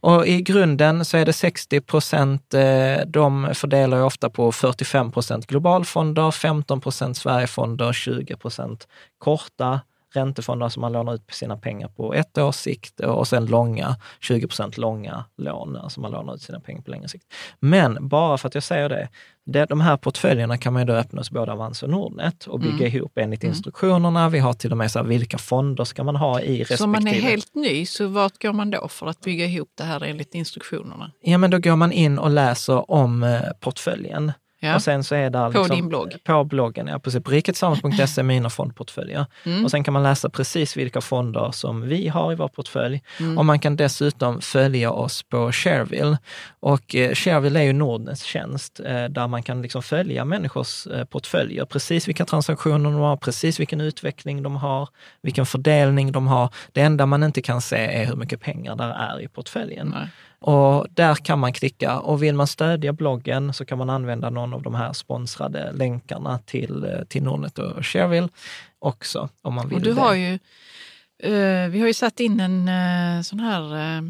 Och i grunden så är det 60 procent, eh, de fördelar ju ofta på 45 procent globalfonder, 15 procent Sverigefonder, 20 procent korta räntefonder som man lånar ut sina pengar på ett års sikt och sen långa, 20 procent långa lån, alltså man lånar ut sina pengar på längre sikt. Men bara för att jag säger det, det de här portföljerna kan man ju då öppna hos både Avanza och Nordnet och bygga ihop enligt instruktionerna. Vi har till och med så här, vilka fonder ska man ha i respektive... Så om man är helt ny, så vart går man då för att bygga ihop det här enligt instruktionerna? Ja, men då går man in och läser om eh, portföljen. Ja. Och sen så är där På liksom, din blogg? På bloggen, ja precis. På riketillsammans.se, mina fondportföljer. Mm. Och sen kan man läsa precis vilka fonder som vi har i vår portfölj. Mm. Och man kan dessutom följa oss på Shareville. Och eh, Shareville är ju Nordnets tjänst eh, där man kan liksom följa människors eh, portföljer. Precis vilka transaktioner de har, precis vilken utveckling de har, vilken fördelning de har. Det enda man inte kan se är hur mycket pengar där är i portföljen. Nej. Och där kan man klicka och vill man stödja bloggen så kan man använda någon av de här sponsrade länkarna till, eh, till Nordnet och Shareville också om man vill Och du det. har ju, eh, vi har ju satt in en eh, sån här eh,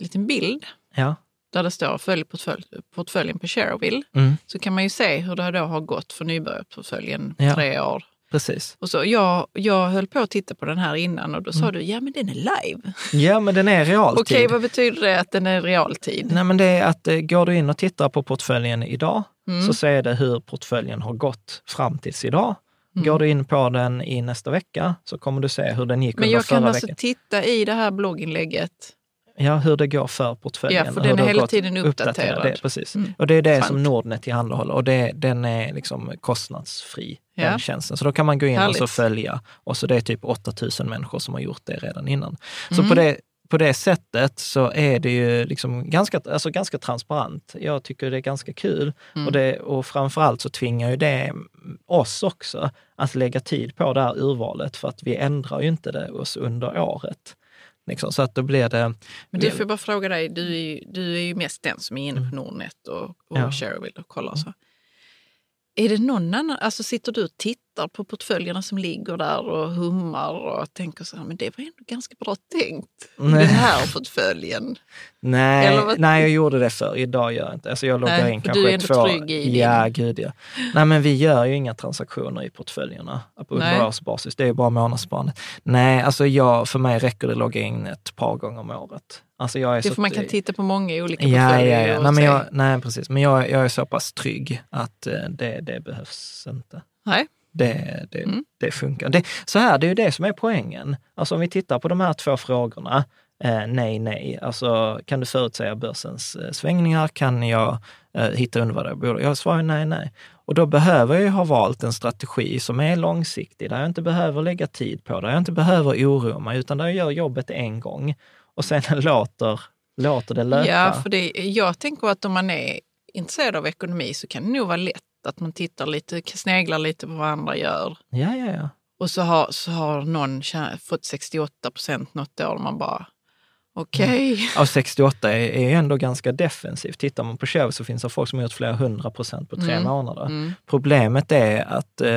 liten bild Ja. där det står följ portfölj, portföljen på Shareville. Mm, Så kan man ju se hur det då har gått för nybörjarportföljen Ja. tre år. Precis. Och så, jag, jag höll på att titta på den här innan och då Mm. sa du, ja men den är live. Ja, men den är realtid. Okej, vad betyder det att den är realtid? Nej, men det är att eh, går du in och tittar på portföljen idag Mm. så ser det hur portföljen har gått fram tills idag. Mm. Går du in på den i nästa vecka så kommer du se hur den gick Men under jag kan förra alltså veckan. titta i det här blogginlägget. Ja, hur det går för portföljen. Ja, för den är hela tiden uppdaterad. Det, precis. Mm. Och det är det Skönt. som Nordnet tillhandahåller och det, den är liksom kostnadsfri, Ja. den tjänsten. Så då kan man gå in och så Härligt. följa och så det är typ 8000 människor som har gjort det redan innan. Så Mm. på det, på det sättet så är det ju liksom ganska, alltså ganska transparent. Jag tycker det är ganska kul Mm. och, det, och framförallt så tvingar ju det oss också att lägga tid på det här urvalet för att vi ändrar ju inte det oss under året. Liksom, så att då blir det... Men du får jag bara fråga dig, du är, ju, du är ju mest den som är inne på Nordnet och, och Ja. Shareville och kollar. Så. Är det någon annan, alltså sitter du och tittar på portföljerna som ligger där och hummar och tänker så här, men det var ändå ganska bra tänkt. Nej. Den här portföljen. Nej, nej, jag gjorde det förr. Idag gör jag inte. Alltså jag loggar Nej, in för kanske du är ändå två... trygg i din- Ja, gud ja. Nej, men vi gör ju inga transaktioner i portföljerna på underårsbasis. Det är bara månadssparandet. Nej, alltså jag, för mig räcker det att logga in ett par gånger om året. Alltså jag är Det så får man kan titta på många olika Ja, ja, portföljer ja. och Nej, men jag, nej, precis. Men jag, jag är så pass trygg att eh, det, det behövs inte. Nej. Det, det, Mm. det funkar. Det, så här, det är ju det som är poängen. Alltså om vi tittar på de här två frågorna, eh, nej, nej. Alltså kan du förutsäga börsens eh, svängningar? Kan jag eh, hitta undervärderade bolag? Jag svarar nej, nej. Och då behöver jag ju ha valt en strategi som är långsiktig, där jag inte behöver lägga tid på, där jag inte behöver oroa mig, utan där jag gör jobbet en gång och sen *laughs* låter, låter det löpa. Ja, för det, jag tänker att om man är intresserad av ekonomi så kan det nog vara lätt att man tittar lite, sneglar lite på vad andra gör. ja, ja, ja. Och så har, så har någon fått 68 procent något år man bara, okej. Ja, 68 är, är ändå ganska defensivt. Tittar man på show så finns det folk som har gjort flera hundra procent på tre Mm. månader. Mm. Problemet är att eh,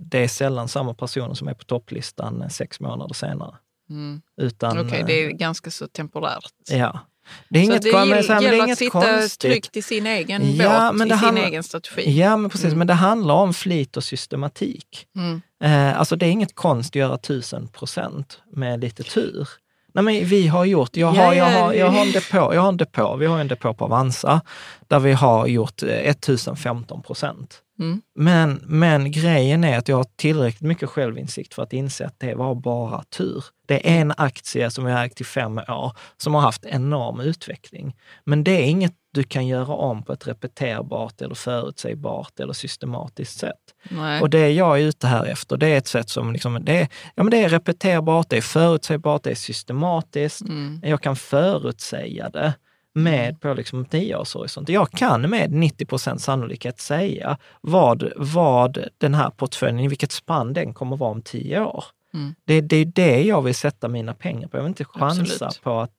det är sällan samma personer som är på topplistan eh, sex månader senare. Mm. Utan, Okej, eh, det är ganska så temporärt. Ja. Det är Så inget, det kon- men gäll- så här, men det är gäller att inget sitta konstigt. tryggt i sin egen Ja, båt, men i det sin handlar- egen strategi. Ja, men precis. Mm. Men det handlar om flit och systematik. Mm. Eh, alltså det är inget konst att göra tusen procent med lite tur. Nej, men vi har gjort, jag Ja, har, jag, ja, har, jag, har en depå, jag har en depå, vi har en depå på Avanza där vi har gjort eh, 1015 procent. Mm. Men, men grejen är att jag har tillräckligt mycket självinsikt för att inse att det var bara tur. Det är en aktie som jag har ägt i fem år som har haft enorm utveckling. Men det är inget du kan göra om på ett repeterbart eller förutsägbart eller systematiskt sätt. Nej. Och det jag är ute här efter, det är ett sätt som liksom, det är, ja, men det är repeterbart, det är förutsägbart, det är systematiskt. Mm. Jag kan förutsäga det med på liksom en tioårshorisont. Jag kan med 90 procent sannolikhet säga vad, vad den här portföljen, i vilket spann den kommer vara om tio år. Mm. Det, det är det jag vill sätta mina pengar på. Jag vill inte chansa Absolut. på att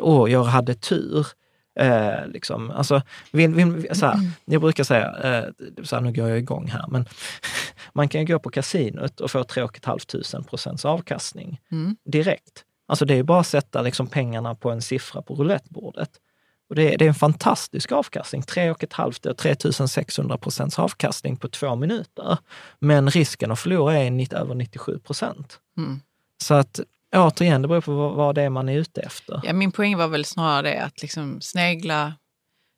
åh, jag hade tur. Eh, liksom. alltså, vill, vill, så här, jag brukar säga, eh, så här, nu går jag igång här, men *laughs* man kan ju gå på kasinot och få 3 500 procents avkastning Mm. direkt. Alltså det är bara att sätta liksom pengarna på en siffra på roulettebordet. Och det, är, det är en fantastisk avkastning, 3,5 3600 procents avkastning på två minuter. Men risken att förlora är 90, över 97 procent. Mm. Så att återigen, det beror på vad, vad det är man är ute efter. Ja, min poäng var väl snarare det att liksom snegla,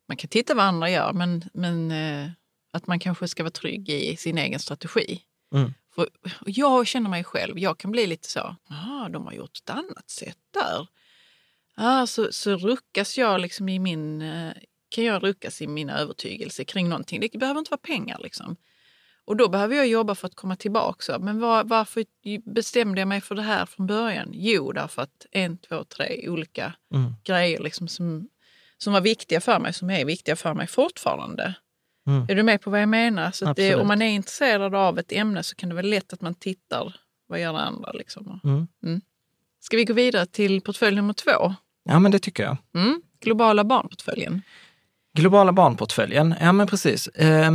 man kan titta vad andra gör, men, men eh, att man kanske ska vara trygg i sin egen strategi. Mm. För jag känner mig själv, jag kan bli lite så, ah, de har gjort ett annat sätt där. Ah, så, så ruckas jag liksom i min, eh, kan jag ruckas i mina övertygelser kring någonting. Det behöver inte vara pengar liksom. Och då behöver jag jobba för att komma tillbaka. Men var, varför bestämde jag mig för det här från början? Jo, därför att en, två, tre olika Mm. grejer liksom som, som var viktiga för mig, som är viktiga för mig fortfarande. Mm. Är du med på vad jag menar? Så det, om man är intresserad av ett ämne så kan det vara lätt att man tittar, vad gör andra? Liksom. Mm. Ska vi gå vidare till portfölj nummer två? Ja, men det tycker jag. Mm. Globala barnportföljen. Globala barnportföljen, ja men precis. Eh,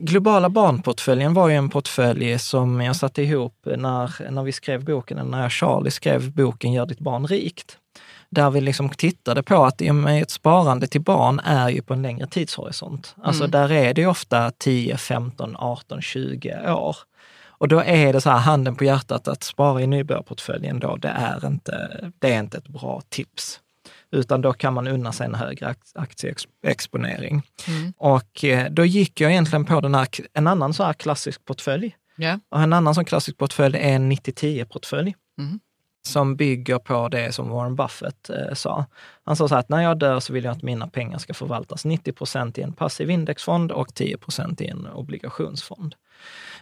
globala barnportföljen var ju en portfölj som jag satte ihop när, när vi skrev boken, eller när Charlie skrev boken Gör ditt barn rikt. Där vi liksom tittade på att ett sparande till barn är ju på en längre tidshorisont. Alltså Mm. där är det ofta 10, 15, 18, 20 år. Och då är det så här, handen på hjärtat, att spara i nybörjarportföljen då, det är inte, det är inte ett bra tips. Utan då kan man unna sig en högre ak- aktieexponering. Mm. Och eh, då gick jag egentligen på den här, en annan så här klassisk portfölj. Ja. Och en annan sån klassisk portfölj är en 90-10-portfölj. Mm. Som bygger på det som Warren Buffett eh, sa. Han sa så här att när jag dör så vill jag att mina pengar ska förvaltas 90 procent i en passiv indexfond och 10 procent i en obligationsfond.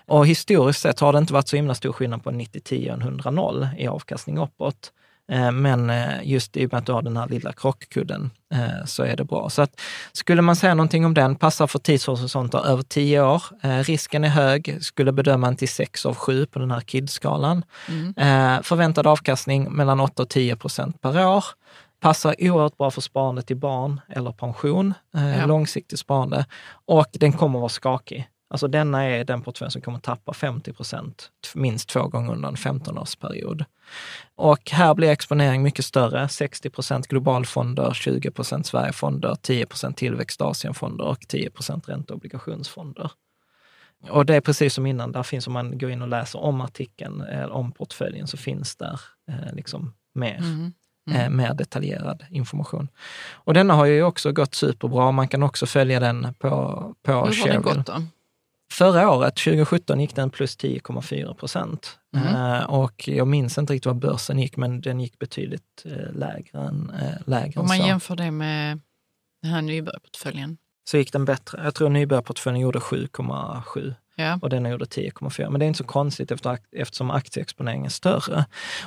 Och historiskt sett har det inte varit så himla stor skillnad på en 90-10 och en 100-0 i avkastning uppåt. Eh, men eh, just i och med att du har den här lilla krockkudden eh, så är det bra. Så att, skulle man säga någonting om den, passar för tidshorisonter över tio år. Risken är hög, skulle bedöma en till sex av sju på den här KID-skalan. Mm. Förväntad avkastning mellan 8 och 10 procent per år. Passar oerhört bra för sparande till barn eller pension, ja. långsiktigt sparande. Och den kommer vara skakig. Alltså denna är den portfölj som kommer tappa 50 procent minst två gånger under en 15-årsperiod. Och här blir exponering mycket större. 60 procent globalfonder, 20 procent Sverigefonder, 10 procent tillväxt Asienfonder och 10 procent ränteobligationsfonder. Och det är precis som innan, där finns om man går in och läser om artikeln, eller om portföljen, så finns där eh, liksom mer. Mm. Mm. Eh, mer detaljerad information. Och denna har ju också gått superbra. Man kan också följa den på, på Hur har den gått då? Förra året, 2017, gick den plus 10,4 procent. Mm. Och jag minns inte riktigt vad börsen gick, men den gick betydligt uh, lägre än, uh, lägre Om man så. jämför det med den här nybörjarportföljen? Så gick den bättre. Jag tror nybörjarportföljen gjorde 7,7 ja. och den gjorde 10,4. Men det är inte så konstigt efter, eftersom aktieexponeringen är större.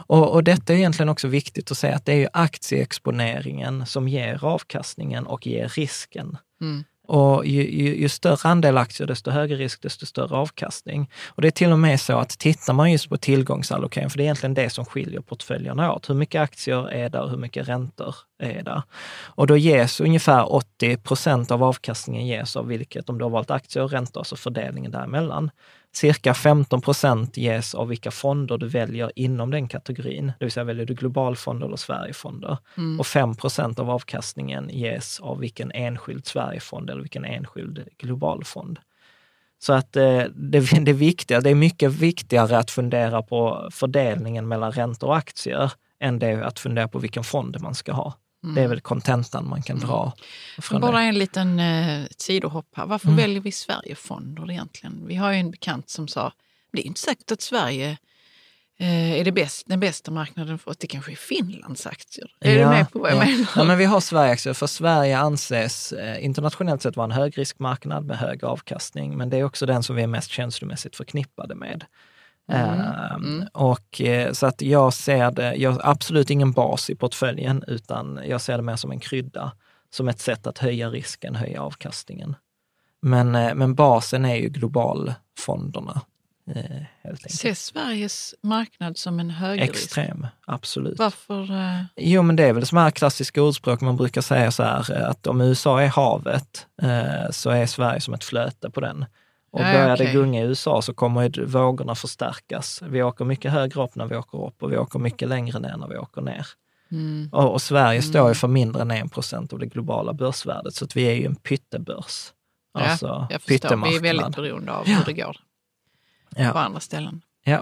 Och, och detta är egentligen också viktigt att säga att det är ju aktieexponeringen som ger avkastningen och ger risken. Mm. Och ju, ju, ju, större andel aktier, desto högre risk, desto större avkastning. Och det är till och med så att tittar man just på tillgångsallokering, för det är egentligen det som skiljer portföljerna åt. Hur mycket aktier är där och hur mycket räntor är där? Och då ges ungefär 80 procent av avkastningen ges av vilket, om du har valt aktier och räntor, så fördelningen däremellan. Cirka 15 procent ges av vilka fonder du väljer inom den kategorin. Det vill säga väljer du globalfonder eller Sverigefonder. Mm. Och 5 procent av avkastningen ges av vilken enskild Sverigefond eller vilken enskild globalfond. Så att eh, det, *laughs* det, viktiga, det är mycket viktigare att fundera på fördelningen mellan räntor och aktier än det att fundera på vilken fond man ska ha. Mm. Det är väl kontentan man kan dra. Mm. Bara en liten eh, sidohopp här. Varför mm. väljer vi Sverigefonder egentligen? Vi har ju en bekant som sa, det är inte säkert att Sverige eh, är det bäst, den bästa marknaden för att det kanske är Finlands aktier. Är ja, du med på vad jag ja. menar? Ja, men vi har Sverigeaktier, för Sverige anses eh, internationellt sett vara en högriskmarknad med hög avkastning, men det är också den som vi är mest känslomässigt förknippade med. Mm. Mm. Och eh, så att jag ser det, jag har absolut ingen bas i portföljen, utan jag ser det mer som en krydda, som ett sätt att höja risken, höja avkastningen. Men, eh, men basen är ju globalfonderna. Ses Sveriges marknad som en högrisk? Extrem, absolut. Varför? Jo, men det är väl som här klassiska ordspråk, man brukar säga så här att om USA är havet så är Sverige som ett flöte på den. Och ja, börjar okay. det gunga i USA så kommer vågorna förstärkas. Vi åker mycket högre upp när vi åker upp och vi åker mycket längre ner när vi åker ner. Mm. Och, och, Sverige mm. står ju för mindre än 1 procent av det globala börsvärdet, så att vi är ju en pyttebörs. Ja, alltså, jag förstår. Vi är väldigt beroende av hur det går ja. på andra ställen. Ja.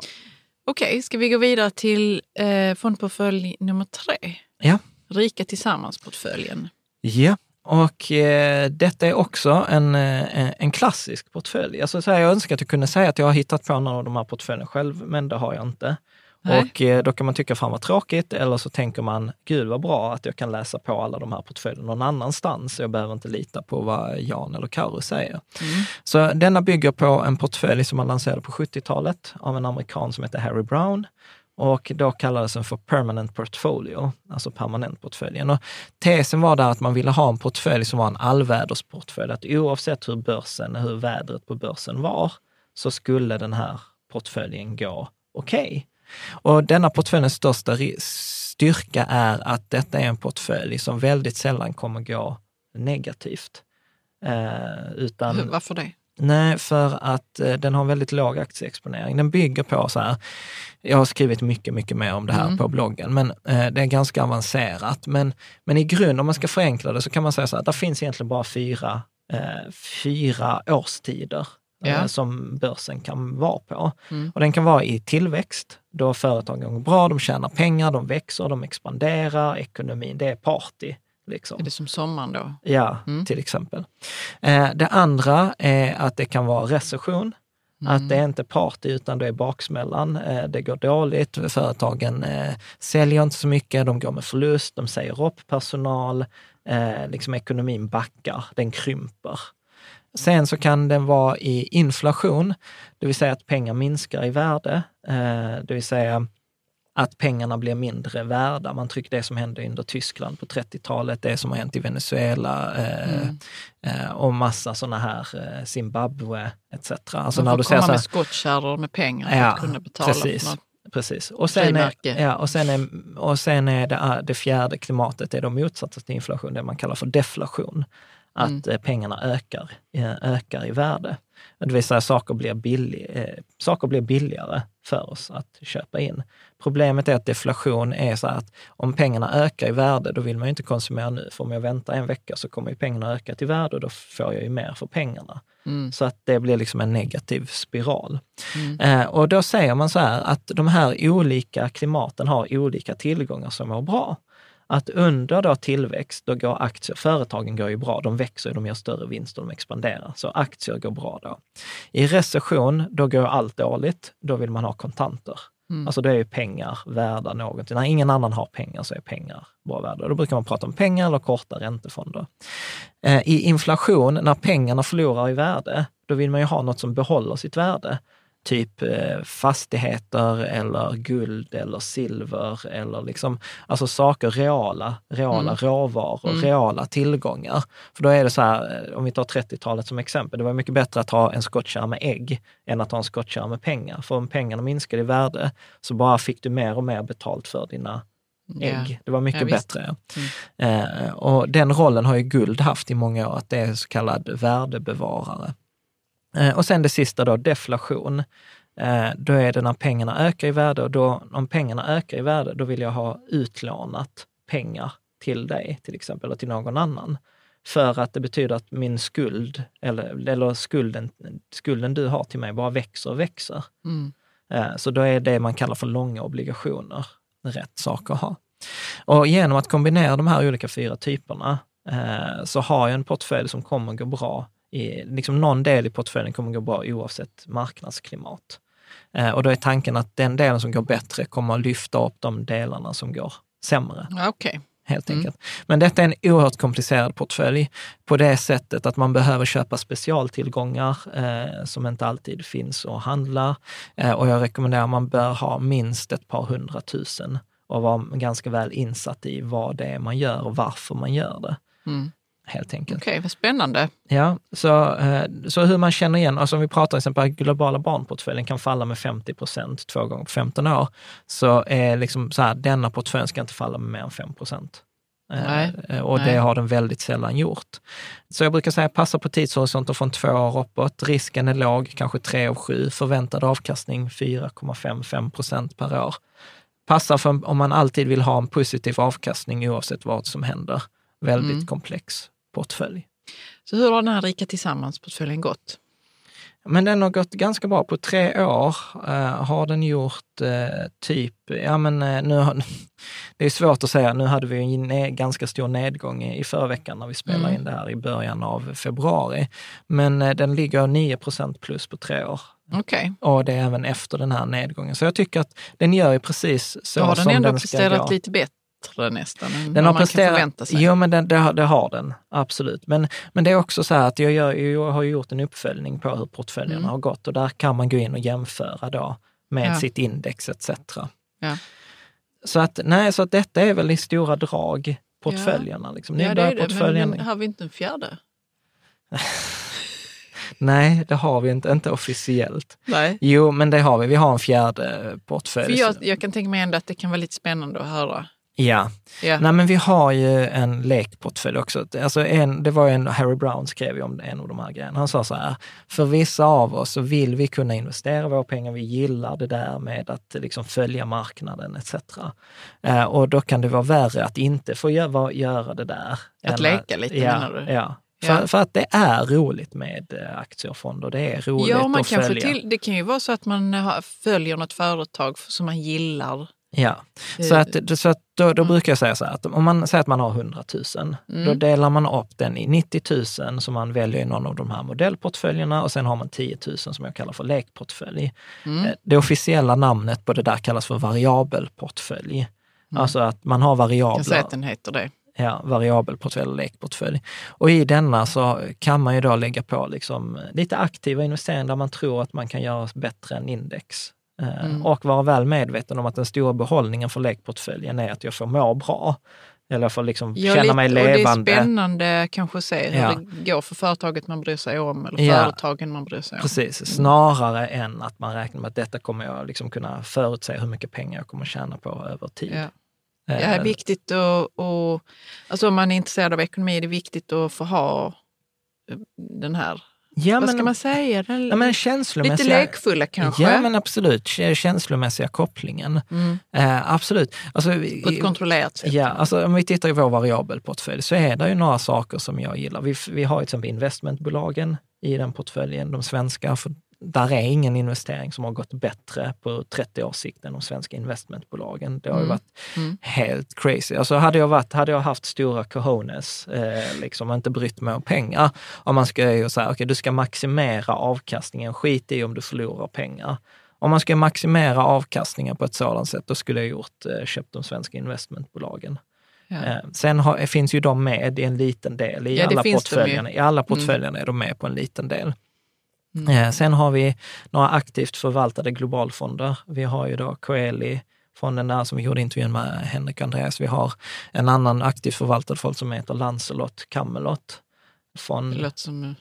Okej, okay, ska vi gå vidare till eh, fondportfölj nummer tre? Ja. Rika tillsammans-portföljen. Ja, och eh, detta är också en, eh, en klassisk portfölj. Alltså, så här, jag önskar att jag kunde säga att jag har hittat på någon av de här portföljerna själv, men det har jag inte. Nej. Och eh, då kan man tycka, fan vad tråkigt, eller så tänker man, gud vad bra att jag kan läsa på alla de här portföljerna någon annanstans. Jag behöver inte lita på vad Jan eller Karo säger. Mm. Så denna bygger på en portfölj som man lanserade på 70-talet av en amerikan som heter Harry Brown. Och då kallades den för permanent portfolio, alltså permanentportföljen. Och tesen var där att man ville ha en portfölj som var en allvädersportfölj, att oavsett hur börsen, hur vädret på börsen var, så skulle den här portföljen gå okej. Okay. Och denna portföljens största styrka är att detta är en portfölj som väldigt sällan kommer gå negativt. Eh, utan, Varför det? Nej, för att eh, den har väldigt låg aktieexponering. Den bygger på så här, jag har skrivit mycket, mycket mer om det här mm. på bloggen, men eh, det är ganska avancerat. Men, men i grund, om man ska förenkla det, så kan man säga så här, det finns egentligen bara fyra, eh, fyra årstider ja. som börsen kan vara på. Mm. Och den kan vara i tillväxt, då företagen går bra, de tjänar pengar, de växer, de expanderar, ekonomin, det är party. Liksom. Är det som sommaren då? Ja, mm. till exempel. Eh, det andra är att det kan vara recession. Mm. Att det är inte party utan det är baksmällan. Eh, det går dåligt, företagen eh, säljer inte så mycket, de går med förlust, de säger upp personal, liksom ekonomin backar, den krymper. Sen så kan den vara i inflation, det vill säga att pengar minskar i värde. Det vill säga att pengarna blir mindre värda. Man trycker det som hände under Tyskland på 30-talet, det som har hänt i Venezuela eh, mm. eh, och massa sådana här, eh, Zimbabwe etc. Alltså Man får när du komma med skottkärror med pengar för ja, att kunna betala. Precis. Precis. Och sen, är, ja, och sen, är, och sen är det, ah, det fjärde klimatet är då motsatsen till inflation, det man kallar för deflation. Att mm. Eh, pengarna ökar, eh, ökar i värde. Det vill säga saker blir, billig, eh, saker blir billigare för oss att köpa in. Problemet är att deflation är så att om pengarna ökar i värde, då vill man ju inte konsumera nu. För om jag väntar en vecka så kommer ju pengarna öka till värde och då får jag ju mer för pengarna. Mm. Så att det blir liksom en negativ spiral. Mm. Eh, och då säger man så här att de här olika klimaten har olika tillgångar som mår bra att under då tillväxt, då går aktier, företagen går ju bra, de växer, de gör större vinster, de expanderar. Så aktier går bra då. I recession, då går allt dåligt, då vill man ha kontanter. Mm. Alltså då är ju pengar värda någonting. När ingen annan har pengar så är pengar bra värda. Då brukar man prata om pengar eller korta räntefonder. Eh, I inflation, när pengarna förlorar i värde, då vill man ju ha något som behåller sitt värde typ eh, fastigheter eller guld eller silver eller liksom, alltså saker, reala, reala mm. råvaror, mm. reala tillgångar. För då är det så här, eh, om vi tar 30-talet som exempel, det var mycket bättre att ha en skottkärra med ägg än att ha en skottkärra med pengar. För om pengarna minskade i värde så bara fick du mer och mer betalt för dina ägg. Ja. Det var mycket ja, bättre. Mm. Eh, och den rollen har ju guld haft i många år, att det är så kallad värdebevarare. Eh, och sen det sista då, deflation. Eh, då är det när pengarna ökar i värde och då, om pengarna ökar i värde, då vill jag ha utlånat pengar till dig till exempel, eller till någon annan. För att det betyder att min skuld, eller, eller skulden, skulden du har till mig bara växer och växer. Mm. Eh, så då är det man kallar för långa obligationer rätt sak att ha. Och genom att kombinera de här olika fyra typerna så har jag en portfölj som kommer gå bra i, liksom någon del i portföljen kommer gå bra oavsett marknadsklimat. Eh, och då är tanken att den delen som går bättre kommer att lyfta upp de delarna som går sämre. Okay. Helt mm. enkelt. Mm. Men detta är en oerhört komplicerad portfölj på det sättet att man behöver köpa specialtillgångar eh, som inte alltid finns att handla. Eh, och jag rekommenderar att man bör ha minst ett par hundratusen och vara ganska väl insatt i vad det är man gör och varför man gör det. Mm helt enkelt. Okej, okay, vad spännande. Ja, så, eh, så hur man känner igen, alltså om vi pratar till exempel globala barnportföljen kan falla med 50 procent två gånger på 15 år, så är liksom så här, denna portfölj ska inte falla med mer än 5 procent. Eh, och det har den väldigt sällan gjort. Så jag brukar säga passa på tidshorisonter från två år uppåt. Risken är låg, kanske tre av sju. Förväntad avkastning 4,55 procent per år. Passa för om man alltid vill ha en positiv avkastning oavsett vad som händer. Väldigt mm. komplex portfölj. Så hur har den här Rika Tillsammans-portföljen gått? Men den har gått ganska bra. På tre år uh, har den gjort uh, typ, ja men uh, nu har, *laughs* det är svårt att säga, nu hade vi en ganska stor nedgång i, i förra veckan när vi spelade mm. in det här i början av februari. Men den ligger 9% plus på tre år. Okay. Och det är även efter den här nedgången. Så jag tycker att den gör ju precis så som den ska gå. Har den ändå presterat lite bättre bättre nästan än den har man kan förvänta sig. Jo, men den, det, det, har den, absolut. Men, men det är också så här att jag, gör, jag har gjort en uppföljning på hur portföljerna mm. har gått och där kan man gå in och jämföra då med ja. sitt index etc. Ja. Så att, nej, så att detta är väl i stora drag portföljerna. Liksom. Ja, det är det, men har vi inte en fjärde? *laughs* Nej, det har vi inte, inte officiellt. Nej. Jo, men det har vi. Vi har en fjärde portfölj. För jag, jag kan tänka mig ändå att det kan vara lite spännande att höra Ja. Yeah. Nej, men vi har ju en lekportfölj också. Alltså en, det var en, Harry Brown skrev ju om en av de här grejerna. Han sa så här, för vissa av oss så vill vi kunna investera våra pengar, vi gillar det där med att liksom följa marknaden etc. Eh, och då kan det vara värre att inte få göra, göra det där. Att leka lite ja, menar du? Ja, för, för, att det är roligt med eh, aktier och fonder. Det är roligt ja, man att kan följa. Till, det kan ju vara så att man följer något företag som man gillar Ja, så, att, så att då, då mm. brukar jag säga så här att om man säger att man har 100 000, mm. då delar man upp den i 90 000 som man väljer i någon av de här modellportföljerna och sen har man 10 000 som jag kallar för lekportfölj. Mm. Eh, det officiella namnet på det där kallas för variabelportfölj. Mm. Alltså att man har variabler. Jag säger att den heter det. Ja, variabelportfölj eller lekportfölj. Och i denna så kan man ju då lägga på liksom lite aktiva investeringar där man tror att man kan göra bättre än index Eh, Mm. Och vara väl medveten om att den stora behållningen för lekportföljen är att jag får må bra. Eller får liksom Ja, känna mig Och det är levande. spännande kanske att se hur Ja. det går för företaget man bryr sig om eller Ja. företagen man bryr sig om. Precis, snarare än att man räknar med att detta kommer jag liksom kunna förutse hur mycket pengar jag kommer tjäna på över tid. Ja. Eh, det är viktigt att, och, alltså om man är intresserad av ekonomi är det viktigt att få ha eh, den här, ja, vad men, ska man säga, den, ja, men lite känslomässiga, lekfulla kanske. Ja, men absolut. Känslomässiga kopplingen. mm, Eh, absolut. Alltså, på ett kontrollerat sätt. Ja, alltså om vi tittar i vår variabelportfölj så är det ju några saker som jag gillar. Vi, vi har ju till exempel investmentbolagen i den portföljen, de svenska. För där är ingen investering som har gått bättre på 30 års sikt än de svenska investmentbolagen. Det har ju Mm. varit Mm. helt crazy. Alltså hade jag, varit, hade jag haft stora cojones, eh, liksom inte brytt mig om pengar, om man ska ju säga, okej du ska maximera avkastningen, skit i om du förlorar pengar. Om man ska maximera avkastningen på ett sådant sätt, då skulle jag gjort, eh, köpt de svenska investmentbolagen. Ja. Eh, Sen har, finns ju de med i en liten del. I Ja, alla ju. portföljerna, I alla portföljerna är de med på en liten del. Mm. Eh, Sen har vi några aktivt förvaltade globalfonder. Vi har ju då Coeli, fonden där som vi gjorde intervjun med Henrik Andreas. Vi har en annan aktivt förvaltad fond som heter Lancelot Camelot. Fond, Det låter som,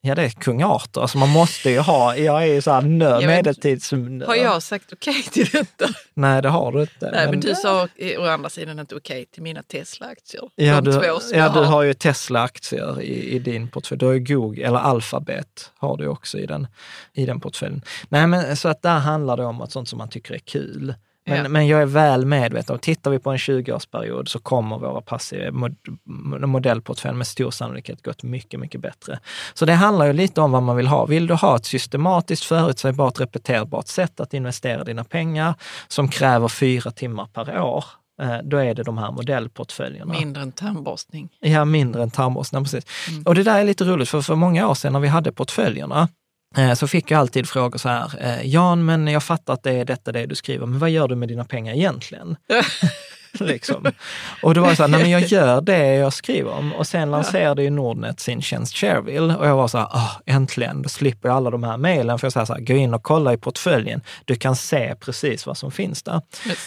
ja, det är kung Arthur. Alltså man måste ju ha, jag är ju så här nö, medeltids... har jag sagt okej till detta? Nej, det har du inte. Nej, men du sa å andra sidan inte okej till mina Tesla-aktier. Ja, De du, ja, du har ju Tesla-aktier i, i din portfölj. Du har ju Google, eller Alphabet har du också i den, i den portföljen. Nej, men så att där handlar det om att sånt som man tycker är kul. Men, Ja. men jag är väl medveten om, tittar vi på en 20-årsperiod så kommer våra passiva mod, modellportfölj med stor sannolikhet gått mycket, mycket bättre. Så det handlar ju lite om vad man vill ha. Vill du ha ett systematiskt, förutsägbart, repeterbart sätt att investera dina pengar som kräver fyra timmar per år, eh, då är det de här modellportföljerna. mindre än tandborstning. Ja, mindre än tandborsten, precis. Och det där är lite roligt, för för många år sedan när vi hade portföljerna, Eh, så fick jag alltid frågor så här, eh, Jan, men jag fattar att det är detta det du skriver, men vad gör du med dina pengar egentligen? *laughs* *laughs* liksom. Och då var det så här, nej men jag gör det jag skriver om. Och sen lanserade ju Nordnet sin tjänst Shareville och jag var så här, ah, äntligen, då slipper jag alla de här mejlen. För jag säger så här, gå in och kolla i portföljen, du kan se precis vad som finns där.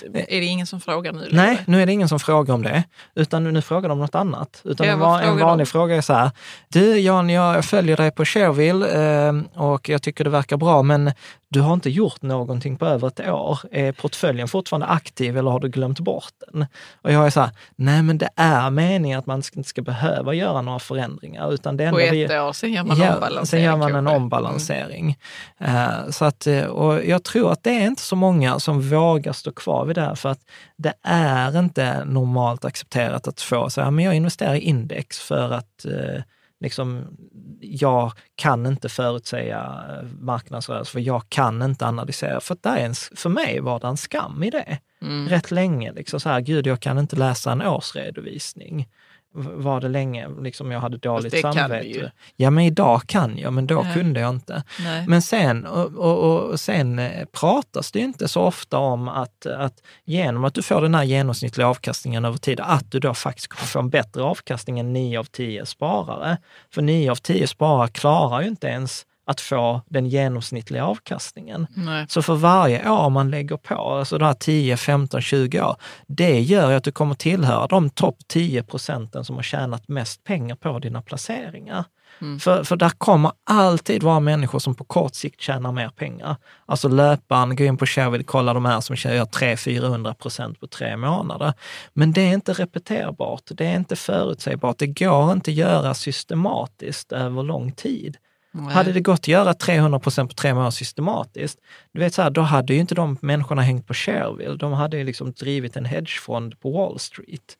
Men Är det ingen som frågar nu? Nej, nu är det ingen som frågar om det, utan nu, nu frågar de något annat. Utan Ja, en, en vanlig de? fråga är så här, du Jan, jag följer dig på Shareville eh, och jag tycker det verkar bra, men du har inte gjort någonting på över ett år. Är portföljen fortfarande aktiv eller har du glömt bort den? Och jag är så här, nej men det är meningen att man inte ska behöva göra några förändringar, utan det På ett vi, år, sen gör man Ja, sen gör man en ombalansering. Eh, så att, eh, och jag tror att det är inte så många som vågar stå kvar vid det här, för att det är inte normalt accepterat att få så här, men jag investerar i index för att eh, liksom, jag kan inte förutsäga eh, marknadsrörelser, för jag kan inte analysera. För, det är en, för mig var det en skam i det. Mm. Rätt länge, liksom så här, gud jag kan inte läsa en årsredovisning. Var det länge liksom jag hade dåligt det kan samvete. vi ju. Ja, men idag kan jag, men då Nej. kunde jag inte. Nej. Men sen, och, och, och sen eh, pratas det ju inte så ofta om att, att genom att du får den här genomsnittliga avkastningen över tid, att du då faktiskt kommer få en bättre avkastning än 9 av 10 sparare. För 9 av 10 sparare klarar ju inte ens att få den genomsnittliga avkastningen. Nej. Så för varje år man lägger på, alltså de här 10, 15, 20 år, det gör ju att du kommer tillhöra de topp 10 procenten som har tjänat mest pengar på dina placeringar. Mm. För, för där kommer alltid vara människor som på kort sikt tjänar mer pengar. Alltså löparen, gå in på Shareville, kolla de här som gör 300-400 procent på tre månader. Men det är inte repeterbart, det är inte förutsägbart, det går inte att göra systematiskt över lång tid. Nej. Hade det gått att göra 300 procent på tre månader systematiskt, du vet så här, då hade ju inte de människorna hängt på Shareville. De hade ju liksom drivit en hedgefond på Wall Street.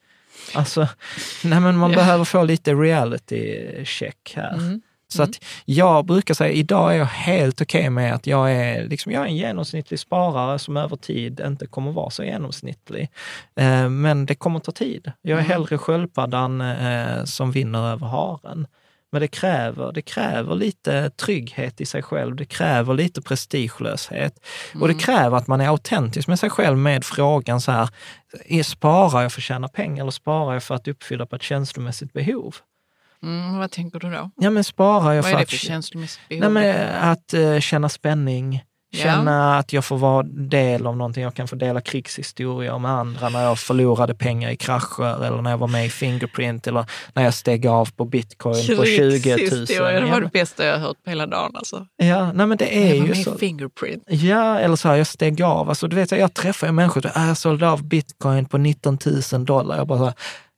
Alltså, *laughs* nej men man Ja. behöver få lite reality check här. Mm. Så att jag brukar säga, idag är jag helt okej med att jag är, liksom, jag är en genomsnittlig sparare som över tid inte kommer vara så genomsnittlig. Eh, men det kommer ta tid. Jag är Mm. hellre sköldpaddan eh, som vinner över haren. Men det kräver, det kräver lite trygghet i sig själv, det kräver lite prestigelöshet. Och det kräver att man är autentisk med sig själv med frågan så här, är, sparar jag för att tjäna pengar eller sparar jag för att uppfylla på ett känslomässigt behov? Mm, vad tänker du då? Ja, men sparar jag Vad för är det att... för känslomässigt behov? Nej, att eh, känna spänning, Känna att jag får vara del av någonting. Jag kan få dela krigshistorier med andra när jag förlorade pengar i krascher eller när jag var med i Fingerprint eller när jag steg av på bitcoin på 20 000. Det var det bästa jag har hört på hela dagen. Alltså. Ja, nej men det är jag var ju med så. i Fingerprint. Ja, eller så här, jag steg av. Alltså, du vet, jag träffar ju människor, äh, jag sålde av bitcoin på 19 000 dollar. Jag bara så här,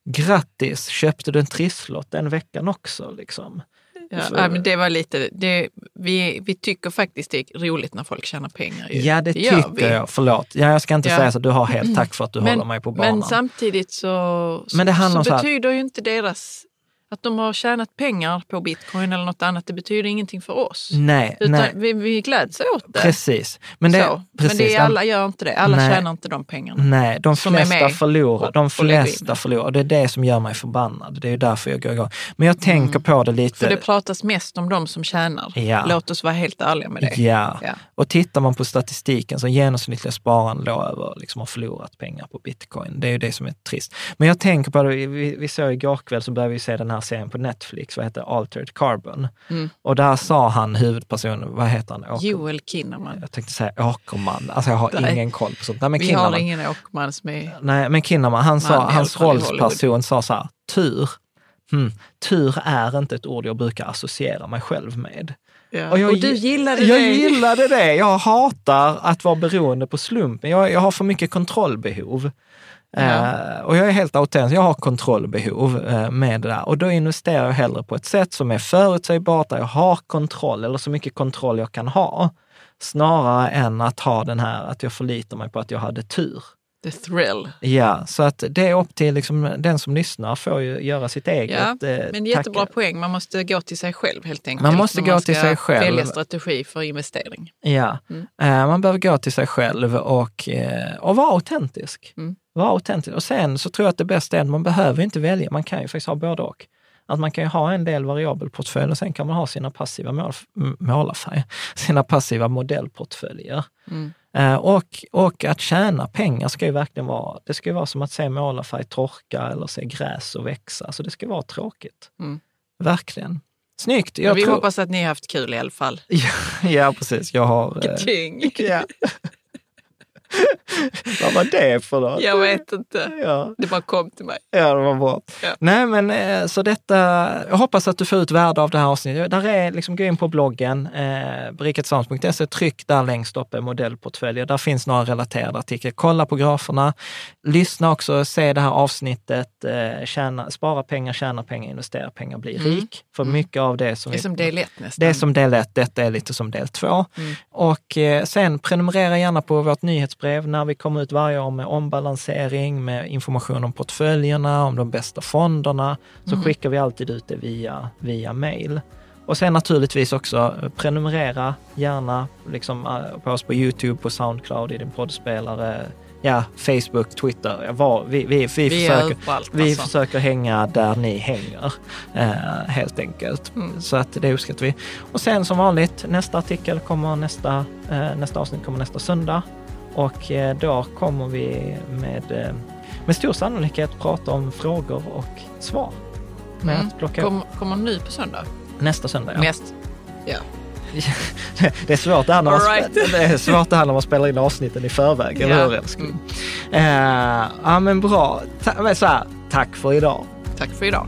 grattis, köpte du en trisslott den veckan också? Liksom. Ja, ja, men det var lite, det, vi, vi tycker faktiskt det är roligt när folk tjänar pengar. Ju. Ja, det, det tycker jag. Förlåt. Ja, jag ska inte Ja. säga så. Du har helt tack för att du håller mig på banan. Men samtidigt så, Men det handlar så så betyder ju inte deras, att de har tjänat pengar på bitcoin eller något annat, det betyder ingenting för oss. nej, Utan nej. vi, vi gläds åt det. Precis. Men, det, så. precis, men det är, alla gör inte det. Alla Nej. tjänar inte de pengarna. Nej, de flesta förlorar. De flesta förlorar. Det är det som gör mig förbannad. Det är därför jag går igång. Men jag tänker på det lite. För det pratas mest om de som tjänar. Ja. Låt oss vara helt ärliga med det. Ja. Ja. och tittar man på statistiken så genomsnittliga spararen då över liksom har förlorat pengar på bitcoin. Det är ju det som är trist. Men jag tänker på det, vi, vi såg igår kväll så började vi se den här serien på Netflix, vad heter Altered Carbon. Mm. Och där sa han, huvudpersonen, vad heter han? Åker, Joel Kinnaman. Jag tänkte säga Åkerman, alltså jag har Nej. ingen koll på sånt. Nej, men Vi Kinnaman. har ingen Åkerman som är... Nej, men Kinnaman, han sa, hans rollsperson sa så här, tur. Hmm, tur är inte ett ord jag brukar associera mig själv med. Ja. Och, jag, och du gillade jag det. gillade det. Jag hatar att vara beroende på slumpen. Jag, jag har för mycket kontrollbehov. Eh, och jag är helt autentisk. Jag har kontrollbehov eh, med det där. Och då investerar jag hellre på ett sätt som är förutsägbart, där jag har kontroll, eller så mycket kontroll jag kan ha. Snarare än att ha den här, att jag förlitar mig på att jag hade tur. The thrill. Ja, så att det är upp till liksom, den som lyssnar får ju göra sitt eget. Ja, eh, men jättebra tack- poäng. Man måste gå till sig själv helt enkelt. Man måste gå till ska sig själv. välja strategi för investering. Ja, Mm. Eh, man behöver gå till sig själv och, eh, och vara autentisk. Mm. Vara autentisk. Och sen så tror jag att det bästa är att man behöver inte välja, man kan ju faktiskt ha både och. Att man kan ju ha en del variabel portfölj och sen kan man ha sina passiva mål, m- målarfärger, *laughs* sina passiva modellportföljer. Mm. Eh, och, och att tjäna pengar ska ju verkligen vara, det ska ju vara som att se målarfärg torka eller se gräs och växa. Så det ska vara tråkigt. Mm. Verkligen. Snyggt! Vi tror, hoppas att ni har haft kul i alla fall. *laughs* ja, ja, precis. Jag har... eh, Ting. *laughs* Ja. *laughs* *laughs* Vad var det för något? Jag vet inte. Ja, Det bara kom till mig. ja, det var bra. Ja. Nej, men eh, så detta, jag hoppas att du får ut värde av det här avsnittet. Där är, liksom, gå in på bloggen, eh, beriketsams.se, tryck där längst upp är modellportföljer. Där finns några relaterade artiklar. Kolla på graferna, lyssna också, se det här avsnittet, eh, tjäna, spara pengar, tjäna pengar, investera pengar, bli Mm. rik. För mycket av det som Det är vi som del ett nästan. det är som del ett, detta är lite som del två. Mm. Och eh, sen prenumerera gärna på vårt nyhetsbrev när vi kommer ut varje år med ombalansering, med information om portföljerna, om de bästa fonderna. Så Mm. skickar vi alltid ut det via, via mail. Och sen naturligtvis också eh, prenumerera gärna liksom, eh, på oss på Youtube, på Soundcloud, i din poddspelare, ja, Facebook, Twitter. Var, vi, vi, vi, Vi försöker, överallt. vi alltså. försöker hänga där ni hänger, eh, helt enkelt. Mm. Så att det uppskattar vi. Och sen som vanligt, nästa artikel kommer nästa, eh, nästa avsnitt kommer nästa söndag. Och eh, då kommer vi med, eh, med stor sannolikhet prata om frågor och svar. Med Mm. att plocka upp Kom, kommer nu på söndag? nästa söndag. Ja. Näst. Ja. *laughs* det är svårt det här när man, right. *laughs* det är svårt det här när man spelar in avsnitten i förväg, eller hur älskling? Mm. Eh, ja men bra. Ta- så här, tack för idag. Tack för idag.